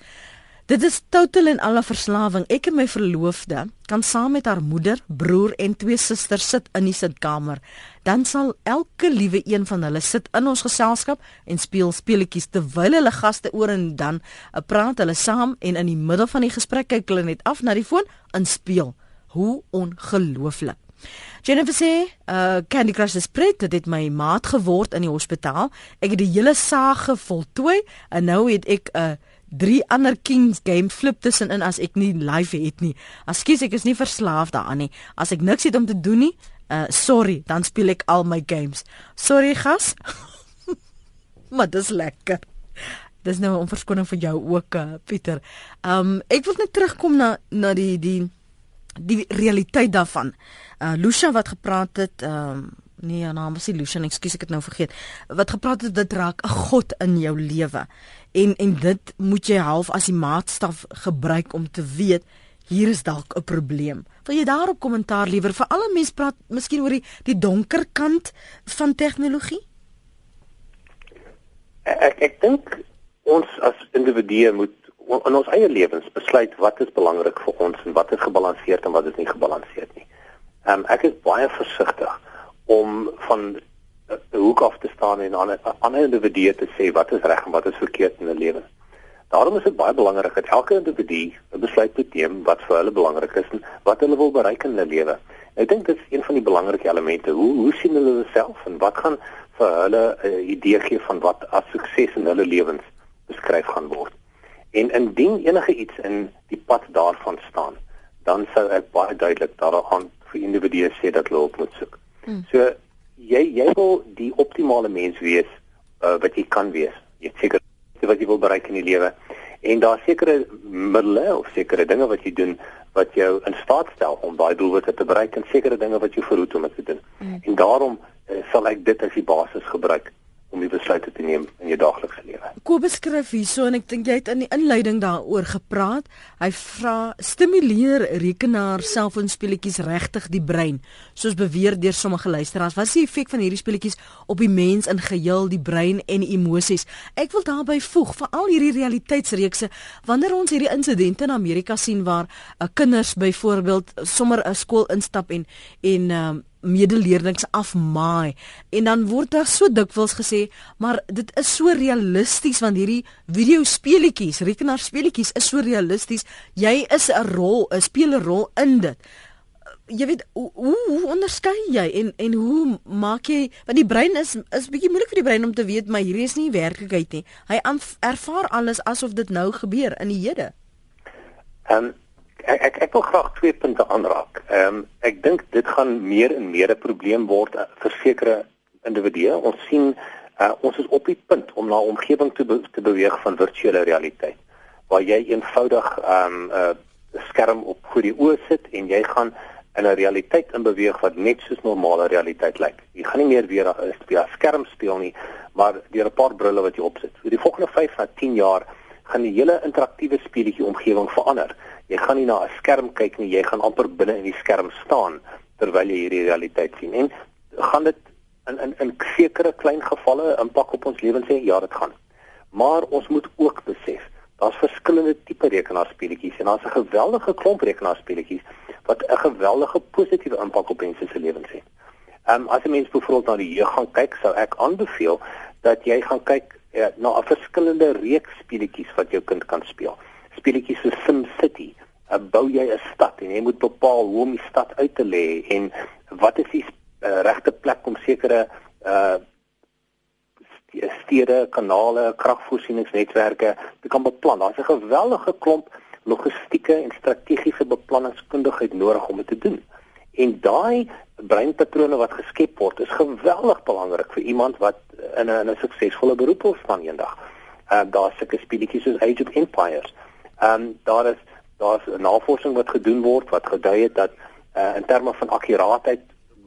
Dit is totaal en alle verslawing. Ek en my verloofde kan saam met haar moeder, broer en twee susters sit in die sitkamer. Dan sal elke liewe een van hulle sit in ons geselskap en speel speletjies terwyl hulle gaste oor en dan uh, praat hulle saam en in die middel van die gesprek kyk hulle net af na die foon en speel. Hoe ongelooflik. Jennifer sê, uh Candy Crush is pret, dit het my maat geword in die hospitaal. Ek het die hele saag voltooi en nou het ek 'n uh, drie ander Kings game flip tussenin as ek nie live het nie. Ekskuus, ek is nie verslaaf daaraan nie. As ek niks het om te doen nie, uh sorry, dan speel ek al my games. Sorry gas. maar dis lekker. Dis nou 'n verskoning vir jou ook, uh, Pieter. Um ek wil net terugkom na na die die die realiteit daarvan. Uh Lucia wat gepraat het, um, nee, haar naam was nie Lucia, ekskuus ek het nou vergeet. Wat gepraat het dit raak 'n god in jou lewe. En en dit moet jy half as die maatstaf gebruik om te weet hier is dalk 'n probleem. Wil jy daarop kommentaar liewer vir alle mense praat miskien oor die die donker kant van tegnologie? Ek ek dink ons as individue moet in ons eie lewens besluit wat is belangrik vir ons en wat is gebalanseerd en wat is nie gebalanseerd nie. Ehm um, ek is baie versigtig om van 'n uh, hoek af te staan en aan 'n ander individu te sê wat is reg en wat is verkeerd in 'n lewe. Daarom is dit baie belangrik dat elke individu 'n besluit moet neem wat vir hulle belangrik is en wat hulle wil bereik in hulle lewe. Ek dink dit is een van die belangrike elemente. Hoe hoe sien hulle hulle self en wat gaan vir hulle 'n uh, idee gee van wat as sukses in hulle lewens beskryf gaan word? En indien enige iets in die pad daarvan staan, dan sou ek baie duidelik daaraan vir individue sê dat hulle op moet soek. Hmm. So jy jy wil die optimale mens wees uh, wat jy kan wees. Jy seker wat jy wil bereik in die lewe. En daar sekerre middele of sekere dinge wat jy doen wat jou in staat stel om daai doelwitte te bereik en sekere dinge wat jy verhoed om dit te doen. Hmm. En daarom uh, sal ek dit as die basis gebruik om die besluite te neem in jou daaglikse lewe. Kobus skryf hierso en ek dink jy het in die inleiding daaroor gepraat. Hy vra stimuleer rekenaar selfoonspeletjies regtig die brein soos beweer deur sommige luisteraars. Wat is die effek van hierdie speletjies op die mens in geheel, die brein en emosies? Ek wil daarby voeg vir al hierdie realiteitsreekse wanneer ons hierdie insidente in Amerika sien waar 'n uh, kinders byvoorbeeld sommer 'n skool instap en en um, medeleerders afmaai. En dan word daar so dikwels gesê maar dit is so realisties want hierdie video speletjies rekenaarspeletjies is so realisties. Jy is 'n rol 'n speler rol in dit. Jy weet hoe hoe onderskei jy en en hoe maak jy want die brein is is bietjie moeilik vir die brein om te weet maar hierdie is nie werklikheid nie. Hy ervaar alles asof dit nou gebeur in die hede. Um, ek ek ek wil graag twee punte aanraak. Ehm um, ek dink dit gaan meer en meer 'n probleem word uh, vir sekere individue. Ons sien uh, ons is op die punt om na 'n omgewing te be te beweeg van virtuele realiteit waar jy eenvoudig ehm um, 'n uh, skerm op voor die oë sit en jy gaan in 'n realiteit in beweeg wat net soos normale realiteit lyk. Jy gaan nie meer weer via skerm speel nie, maar deur 'n paar brille wat jy opsit. Vir die volgende 5 na 10 jaar gaan die hele interaktiewe speletjie omgewing verander. Jy gaan nie na 'n skerm kyk nie, jy gaan amper binne in die skerm staan terwyl jy hierdie realiteit sien. En gaan dit in in in sekere klein gevalle impak op ons lewens hê? Ja, dit gaan. Maar ons moet ook besef, daar's verskillende tipe rekenaarspeletjies en daar's 'n geweldige klomp rekenaarspeletjies wat 'n geweldige positiewe impak op mense se lewens het. Ehm um, as 'n mens byvoorbeeld na die jeug gaan kyk, sou ek aanbeveel dat jy gaan kyk ja, na 'n verskillende reeks speletjies wat jou kind kan speel. Speletjies so Sim City, uh, bou jy 'n stad en jy moet bepaal hoe om die stad uit te lê en wat is die uh, regte plek om sekere uh stede, kanale, kragvoorsieningsnetwerke te kan beplan. Daar's 'n geweldige klomp logistieke en strategiese beplanningskundigheid nodig om dit te doen. En daai breinpatrone wat geskep word, is geweldig belangrik vir iemand wat in 'n 'n suksesvolle beroep wil staan eendag. Ehm uh, daar's sulke speletjies soos Age of Empires. Ehm um, daar is daar's 'n navorsing wat gedoen word wat gedui het dat uh, in terme van akkuraatheid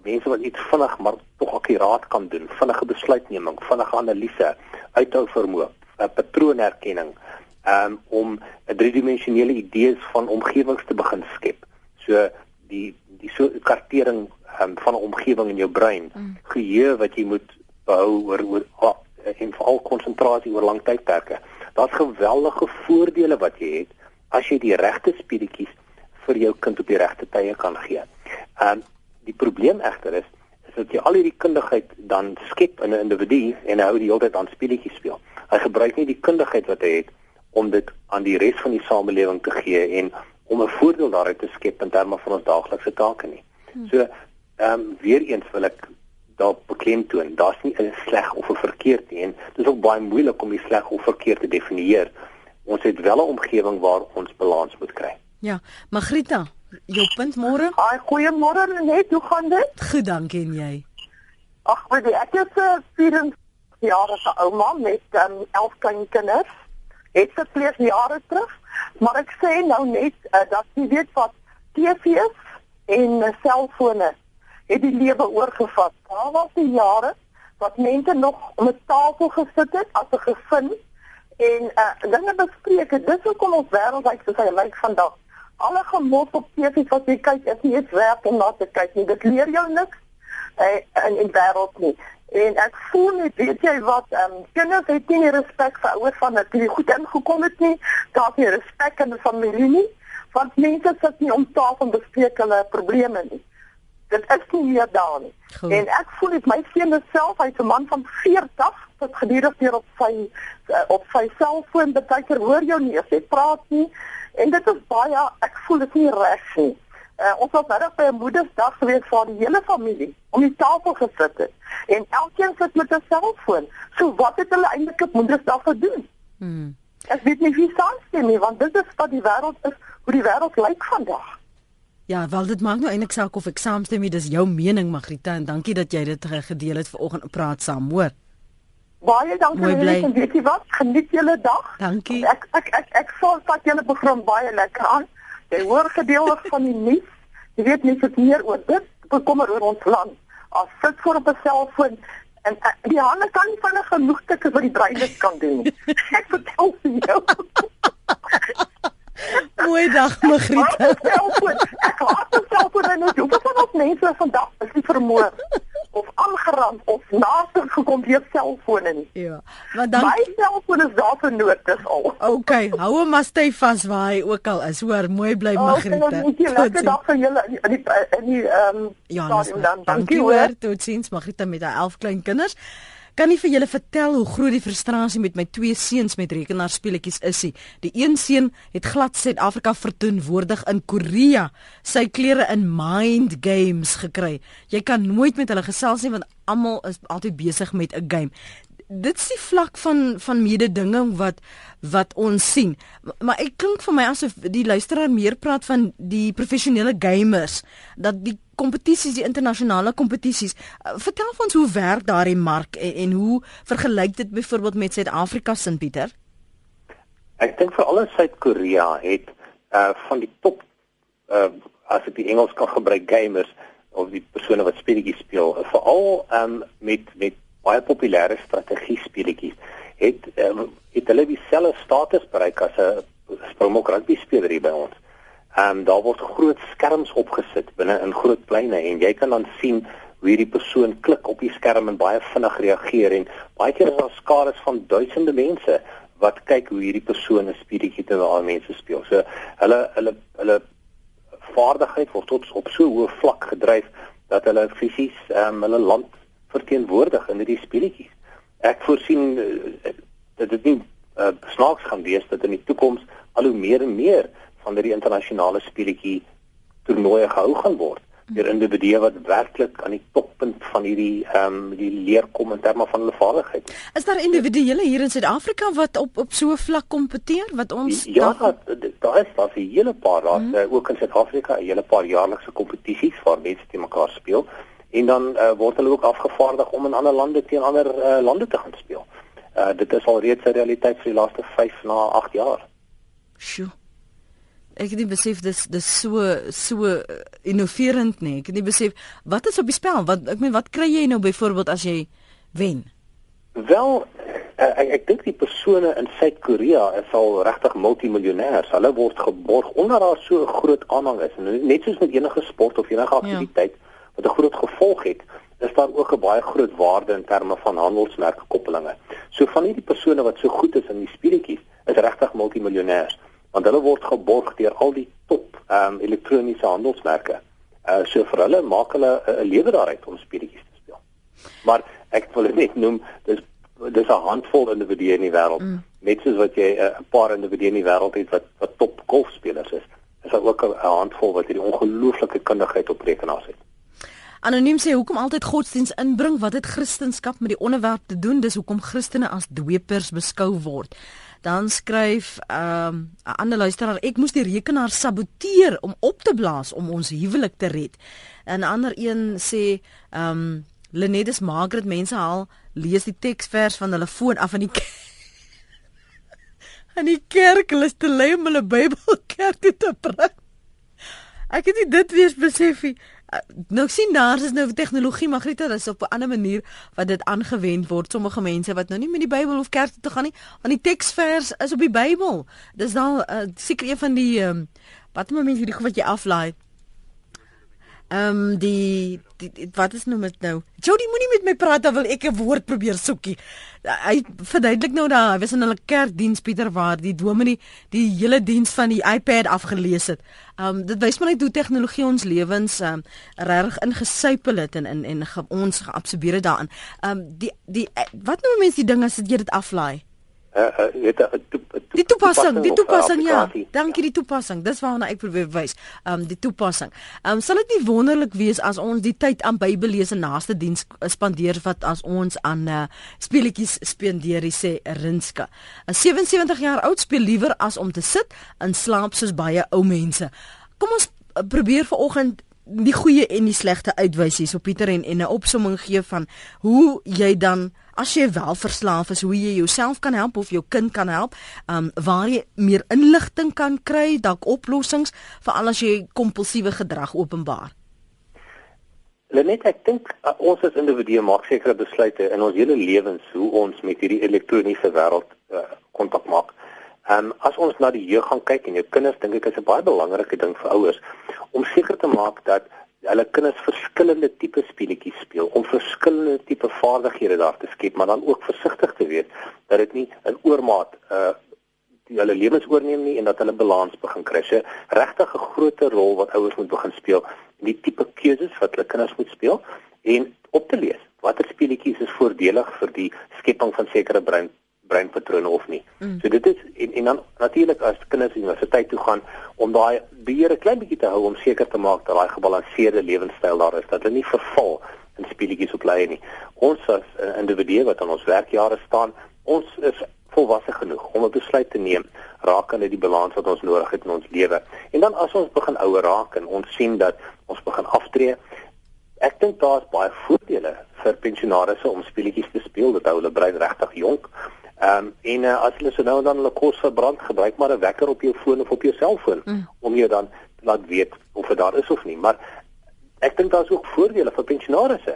mense wat iets vinnig maar tog akkuraat kan doen, vinnige besluitneming, vinnige analise, uithou vermoë, uh, patroonherkenning, um, om 'n driedimensionele idees van omgewings te begin skep. So die die so kartering um, van 'n omgewing in jou brein, mm. geheue wat jy moet behou oor oor oh, en veral konsentrasie oor lang tydperke. Daar's geweldige voordele wat jy het as jy die regte speletjies vir jou kind op die regte tye kan gee. Ehm um, die probleem egter is is dat jy al hierdie kundigheid dan skep in 'n individu en hy hou die hele tyd aan speletjies speel. Hy gebruik nie die kundigheid wat hy het om dit aan die res van die samelewing te gee en om 'n voordeel daaruit te skep in terme van ons daaglikse take nie. Hmm. So ehm um, weer eens wil ek daar beklemtoon, daar's nie 'n sleg of 'n verkeerd nie en dit is ook baie moeilik om die sleg of verkeerd te definieer ons het wel 'n omgewing waar ons balans moet kry. Ja, Magrita, jou punt môre? Haai, goeiemôre net, hoe gaan dit? Goed, dankie en jy? Ag, weet jy, ek is 'n uh, 24 jarige ouma met um, 11 klein kinders. Het se pleeg jare terug, maar ek sê nou net uh, dat jy weet wat TV's en selfone het die lewe oorgevat. Daar was die jare wat mense nog om 'n tafel gesit het as 'n gesin en uh, dinge bespreek het. Dis hoekom ons wêreld lyk soos hy lyk vandag. Alle gemors op TV wat jy kyk is nie iets werd om na te kyk nie. Dit leer jou niks uh, in die wêreld nie. En ek voel net weet jy wat um, kinders het nie respek vir ouers van dat hulle goed ingekom het nie. Daar is nie respek in die familie nie. Want mense sit nie om tafel en bespreek hulle probleme nie dit is nie meer daar nie. Goed. En ek voel dit my seun self, hy's 'n man van 40 wat gedurig deur op sy uh, op sy selfoon baie keer hoor jou nie as jy praat nie. En dit is baie ek voel dit nie reg nie. Uh, ons was nou by 'n moedersdag gewees vir die hele familie om die tafel gesit het en elkeen sit met 'n selfoon. So wat het hulle eintlik op moedersdag gedoen? Hmm. Ek weet nie wie saamstem nie want dit is wat die wêreld is, hoe die wêreld lyk vandag. Ja, wel dit maak nou eintlik saak of ek saamstem nie, dis jou mening Magrita en dankie dat jy dit gedeel het vanoggend op praat saam, hoor. Baie dankie en weet jy wat? Geniet julle dag. Dankie. Ek ek ek ek voel dat julle program baie lekker aan. Jy hoor gedeelig van die nuus. Jy weet nie wat meer oor dit bekommer oor ons land. As sit voor op 'n selfoon en die hande kan nie vinnig genoeg tik vir die brein kan doen. ek vertel vir jou. Mooi dag, Magriete. Ek haat myself oor net hoeveel van ons mense vandag is nie vermoor of aangerand of naas gekom deur selfone nie. Ja. Maar dan My selfoon is daar vir nood, dis al. Okay, hou hom maar styf vas waar hy ook al is. Hoor, mooi bly Magriete. Okay, lekker dag vir julle in die in die ehm um, ja, dan. Dankie hoor. Totsiens Magriete met haar 11 klein kinders. Kan nie vir julle vertel hoe groot die frustrasie met my twee seuns met rekenaarspeletjies is nie. Die een seun het glad Suid-Afrika verteenwoordig in Korea, sy klere in Mind Games gekry. Jy kan nooit met hulle gesels nie want almal is altyd besig met 'n game dit is die vlak van van mededinging wat wat ons sien. Maar ek klink vir my asof die luisteraar meer praat van die professionele gamers dat die kompetisies, die internasionale kompetisies. Uh, vertel vir ons hoe werk daardie mark en, en hoe vergelyk dit byvoorbeeld met Suid-Afrika se Pieter? Ek dink vir al in Suid-Korea het uh van die top uh as ek die Engels kan gebruik gamers of die persone wat speletjies speel, veral um met met baie populêre strategie speletjies het um, het hulle dieselfde status bereik as 'n Springbok rugby speler hier by ons. Ehm um, daar word groot skerms opgesit binne in groot pleine en jy kan dan sien hoe hierdie persoon klik op die skerm en baie vinnig reageer en baie keer is daar skare van duisende mense wat kyk hoe hierdie persoon 'n speletjie terwyl mense speel. So hulle hulle hulle vaardigheid word tot op so hoë vlak gedryf dat hulle fisies ehm um, hulle land verteenwoordig in hierdie speletjies. Ek voorsien uh, dat dit nie uh, snaaks gaan wees dat in die toekoms al hoe meer en meer van hierdie internasionale speletjie toernooie gehou gaan word deur individue wat werklik aan die toppunt van hierdie ehm um, die leer kom in terme van hulle vaardigheid. Is daar individue hier in Suid-Afrika wat op op so 'n vlak kompeteer wat ons Ja, daar daar is daar 'n hele paar daar hmm. uh, ook in Suid-Afrika 'n hele paar jaarlikse kompetisies waar mense te mekaar speel en dan uh, word hulle ook afgevaardig om in ander lande teen ander uh, lande te gaan speel. Uh, dit is al reeds 'n realiteit vir die laaste 5 na 8 jaar. Sjoe. Ek het nie besef dis dis so so innoverend nie. Ek het nie besef wat is op die spel? Wat ek meen wat kry jy nou byvoorbeeld as jy wen? Wel uh, ek ek dink die persone in Suid-Korea is al regtig multimiljonêers. Hulle word geborg onder daar so 'n groot aanhang is. Net soos met enige sport of enige ja. aktiwiteit. Ja wat 'n groot gevolg het, is daar ook 'n baie groot waarde in terme van handelsmerkkoppelinge. So van hierdie persone wat so goed is in die speletjies, is regtig multimiljonêers, want hulle word geborg deur al die top ehm um, elektroniese handelsmerke. Uh so vir hulle maak hulle 'n uh, lewe daaruit om speletjies te speel. Maar ek wil dit net noem, dis dis 'n handvol individue in die wêreld. Mm. Net soos wat jy uh, 'n uh, paar individue in die wêreld het wat wat top golfspelers is, is daar ook 'n handvol wat hierdie ongelooflike kundigheid op rekenaars het. Anoniem sê hoekom altyd godsdiens inbring wat het Christendom met die onderwerp te doen dis hoekom Christene as dwepers beskou word. Dan skryf 'n um, ander luisteraar ek moes die rekenaar saboteer om op te blaas om ons huwelik te red. 'n Ander een sê ehm um, Lenedes Margaret mense haal lees die teksvers van hulle foon af in die in die kerk hulle is te lui om hulle Bybel kerk toe te bring. Ek het dit weer besef. Uh, nou sien daar is nou tegnologie Magrita is op 'n ander manier wat dit aangewend word. Sommige mense wat nou nie met die Bybel of kerk toe gaan nie, want die teksvers is op die Bybel. Dis dan uh, seker een van die um, wat moet mense hierdie goed wat jy aflaai Ehm um, die, die, die wat is nou met nou? Jody moenie met my praat dan wil ek 'n woord probeer soekie. Hy verduidelik nou daar, hy was in hulle kerkdiens Pieter waar die dominee die hele diens van die iPad afgelees het. Ehm um, dit wys maar net hoe tegnologie ons lewens ehm um, regtig ingesuipel het en en en ge, ons geabsorbeer daarin. Ehm um, die die wat nou mense die ding as jy dit aflaai? Uh, weet, uh, to, to, die toepassing, die toepassing ja. Dankie die toepassing. Dis waarna ek probeer wys. Ehm um, die toepassing. Ehm um, sal dit nie wonderlik wees as ons die tyd aan Bybel lees en naaste diens spandeer wat as ons aan uh, speletjies spandeer, sê Rinska. 'n 77 jaar oud speel liewer as om te sit en slaap soos baie ou mense. Kom ons probeer vanoggend die goeie en die slegte uitwys hier so Pieter en en 'n opsomming gee van hoe jy dan as jy wel verslaaf is, hoe jy jouself kan help of jou kind kan help, um waar jy meer inligting kan kry, dalk oplossings vir al as jy kompulsiewe gedrag openbaar. Lenet, ek dink uh, ons as individue maak sekere besluite in ons hele lewens hoe ons met hierdie elektroniese wêreld uh, kontak uh, maak. Ehm um, as ons na die jeug gaan kyk en jou kinders dink ek is 'n baie belangrike ding vir ouers om seker te maak dat hulle kinders verskillende tipe speletjies speel om verskillende tipe vaardighede daar te skep, maar dan ook versigtig te wees dat dit nie in oormaat uh die hulle lewens oorneem nie en dat hulle balans begin kry. So regtig 'n groot rol wat ouers moet begin speel in die tipe keuses wat hulle kinders moet speel en op te lees watter speletjies is voordelig vir die skepping van sekere brein breinpatrone of nie. Mm. So dit is en, en dan natuurlik as kinders universiteit toe gaan om daai beheer 'n klein bietjie te hou om seker te maak dat daai gebalanseerde lewenstyl daar is, dat hulle nie verval in speletjies op lei nie. Ons as uh, individue wat aan ons werkjare staan, ons is volwasse genoeg om 'n besluit te neem rakende die balans wat ons nodig het in ons lewe. En dan as ons begin ouer raak en ons sien dat ons begin aftree, ek dink daar's baie voordele vir pensionaarsse om speletjies te speel, dit hou hulle brein regtig jonk. Ehm um, en uh, as hulle so nou dan hulle kos verbrand, gebruik maar 'n wekker op jou foon of op jou selfoon mm. om jou dan laat weet of dit daar is of nie. Maar ek dink daar's ook voordele vir pensionaarsse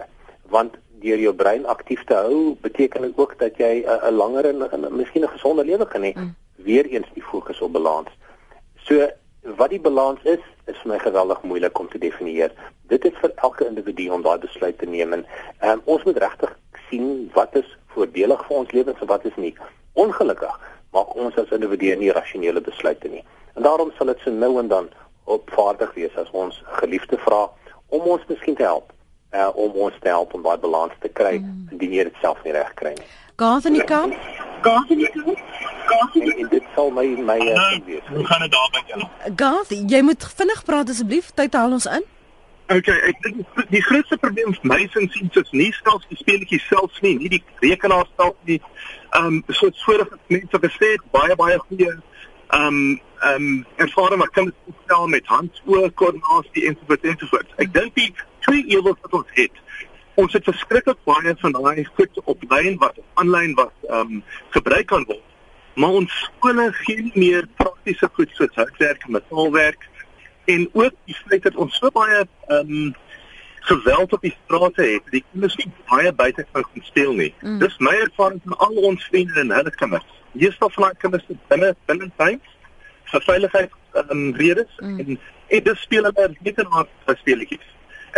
want deur jou brein aktief te hou beteken dit ook dat jy 'n uh, langer en, en miskien 'n gesonder lewe kan hê. Mm. Weereens die fokus op balans. So wat die balans is, is vir my geweldig moeilik om te definieer. Dit is vir elke individu om daai besluit te neem en um, ons moet regtig sien wat is voordelig vir ons lewens en wat is nie. Ongelukkig maak ons as individue nie rasionele besluite nie. En daarom sal dit so nou en dan opvaardig wees as ons geliefde vra om ons miskien te help, uh, om ons te help om daai balans te kry mm. indien jy dit self nie reg kry nie. Gaan van die kant? Gaan van die kant? En, en dit sal my my uh, wees. Hoe gaan dit daar met julle? Gath, jy moet vinnig praat asseblief. Tyd haal ons in. Okay, ek dink die grootste probleem vir my sins is nie selfs die speletjies selfs nie, nie die rekenaar self nie. Ehm um, soos vorige mense gesê baie baie goeie ehm um, ehm um, ervaring wat kan stel met handoor koördinasie en so voort. Ek dink die twee ewels wat ons het. Ons het verskriklik baie van daai goed op lyn wat aanlyn wat ehm um, gebruik kan word. Maar ons skole gee nie meer praktiese goed soos houtwerk en metaalwerk en ook die feit dat ons so baie ehm um, geweld op die strate het, die kinders nie baie buite kan speel nie. Mm. Dis my ervaring van al ons vriende en hulle kinders. Meestal van daai kinders binne binne tyd vir veiligheid ehm um, redes mm. en en dis speel hulle net en maar speletjies.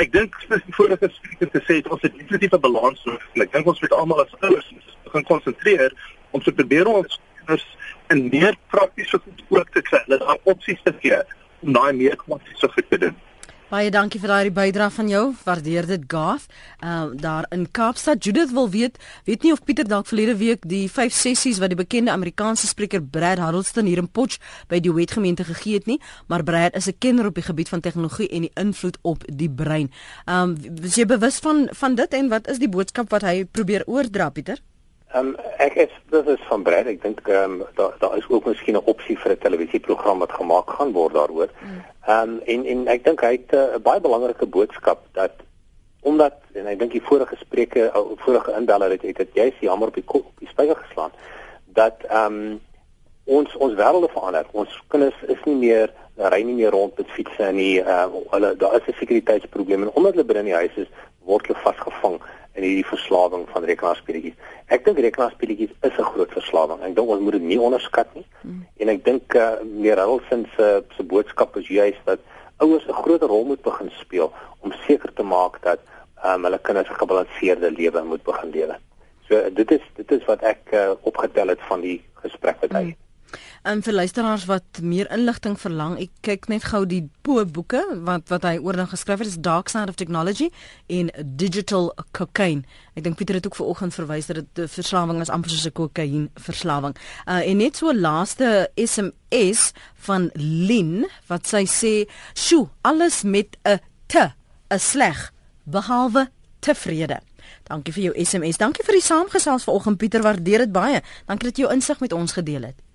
Ek dink soos die vorige spreker gesê het, ons het definitief 'n balans nodig. Ek dink ons moet almal as ouers begin konsentreer om te probeer ons kinders in meer praktiese goed ook te kry. Hulle het opsies te gee om daai meer goed te doen. Baie dankie vir daai bydrae van jou. Waardeer dit, Gath. Ehm uh, daar in Kaapstad, Judith wil weet, weet nie of Pieter dalk verlede week die vyf sessies wat die bekende Amerikaanse spreker Brad Harrelson hier in Potch by die wetgemeente gegee het nie, maar Brad is 'n kenner op die gebied van tegnologie en die invloed op die brein. Ehm um, is jy bewus van van dit en wat is die boodskap wat hy probeer oordra, Pieter? Ehm um, ek is dit is van Brad. Ek dink ehm um, daar daar is ook miskien 'n opsie vir 'n televisieprogram wat gemaak gaan word daaroor. Mm. Ehm um, en en ek dink hy het 'n uh, baie belangrike boodskap dat omdat en ek dink die vorige gesprekke vorige inbeller het het dit juist die hamer op die kop op die spyker geslaan dat ehm um, ons ons wêrelde verander. Ons kinders is nie meer ry nie meer rond met fietsse nie. Uh, hulle daar is 'n sekuriteitsprobleem en omdat hulle binne in die huis is, word hulle vasgevang in hierdie verslawing van rekenaarspeletjies. Ek dink rekenaarspeletjies is 'n groot verslawing. Ek dink ons moet dit nie onderskat nie. Hmm. En ek dink uh, meer Harrelson se se boodskap is juist dat ouers 'n groter rol moet begin speel om seker te maak dat um, hulle kinders 'n gebalanseerde lewe moet begin lewe. So dit is dit is wat ek uh, opgetel het van die gesprek wat hy hmm. En vir luisteraars wat meer inligting verlang, ek kyk net gou die boeke wat wat hy oor dan geskryf het, is Dark Side of Technology en Digital Cocaine. Ek dink Pieter het ook vanoggend verwys dat dit 'n verslawing is amper soos 'n kokain verslawing. Uh en net so laaste SMS van Lin wat sy sê, "Sjoe, alles met 'n t, 'n sleg, behalwe tevrede." Dankie vir jou SMS. Dankie vir die saamgesels vanoggend Pieter, waardeer dit baie. Dankie dat jy jou insig met ons gedeel het.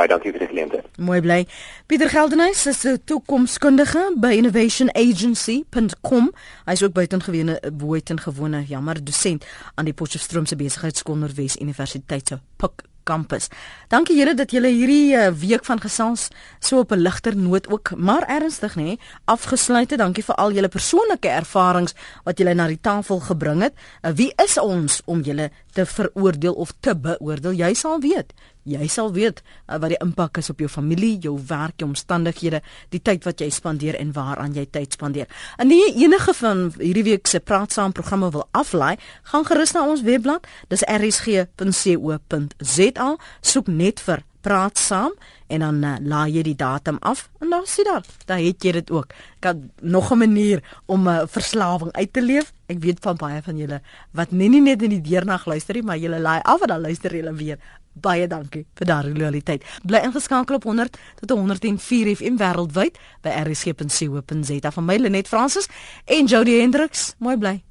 Baie dankie vir die geleentheid. Mooi bly. Pieter Geldenhuys is 'n toekomskundige by innovationagency.com. Hy is ook buitengewone buitengewone jammer dosent aan die Potchefstroom se besigheidskool Noordwes Universiteit se PUK kampus. Dankie julle dat julle hierdie uh, week van gesels so op 'n ligter noot ook, maar ernstig nê, afgesluit het. Dankie vir al julle persoonlike ervarings wat julle na die tafel gebring het. Uh, wie is ons om julle te veroordeel of te beoordeel? Jy sal weet jy sal weet uh, wat die impak is op jou familie, jou werk, jou omstandighede, die tyd wat jy spandeer en waaraan jy tyd spandeer. Indien jy enige van hierdie week se praat saam programme wil aflaai, gaan gerus na ons webblad, dis rsg.co.za, soek net vir praat saam en dan uh, laai jy die datum af en dan sien dan dan het jy dit ook. Het nog 'n manier om 'n uh, verslawing uit te leef. Ek weet van baie van julle wat nie, nie net in die deernag luister nie, maar julle laai af en dan luister julle weer Baie dankie vir daardie loyaliteit. Bly ingeskakel op 100 tot 104 FM wêreldwyd by rsg.co.za van my Lenet Fransis en Jody Hendriks. Mooi bly.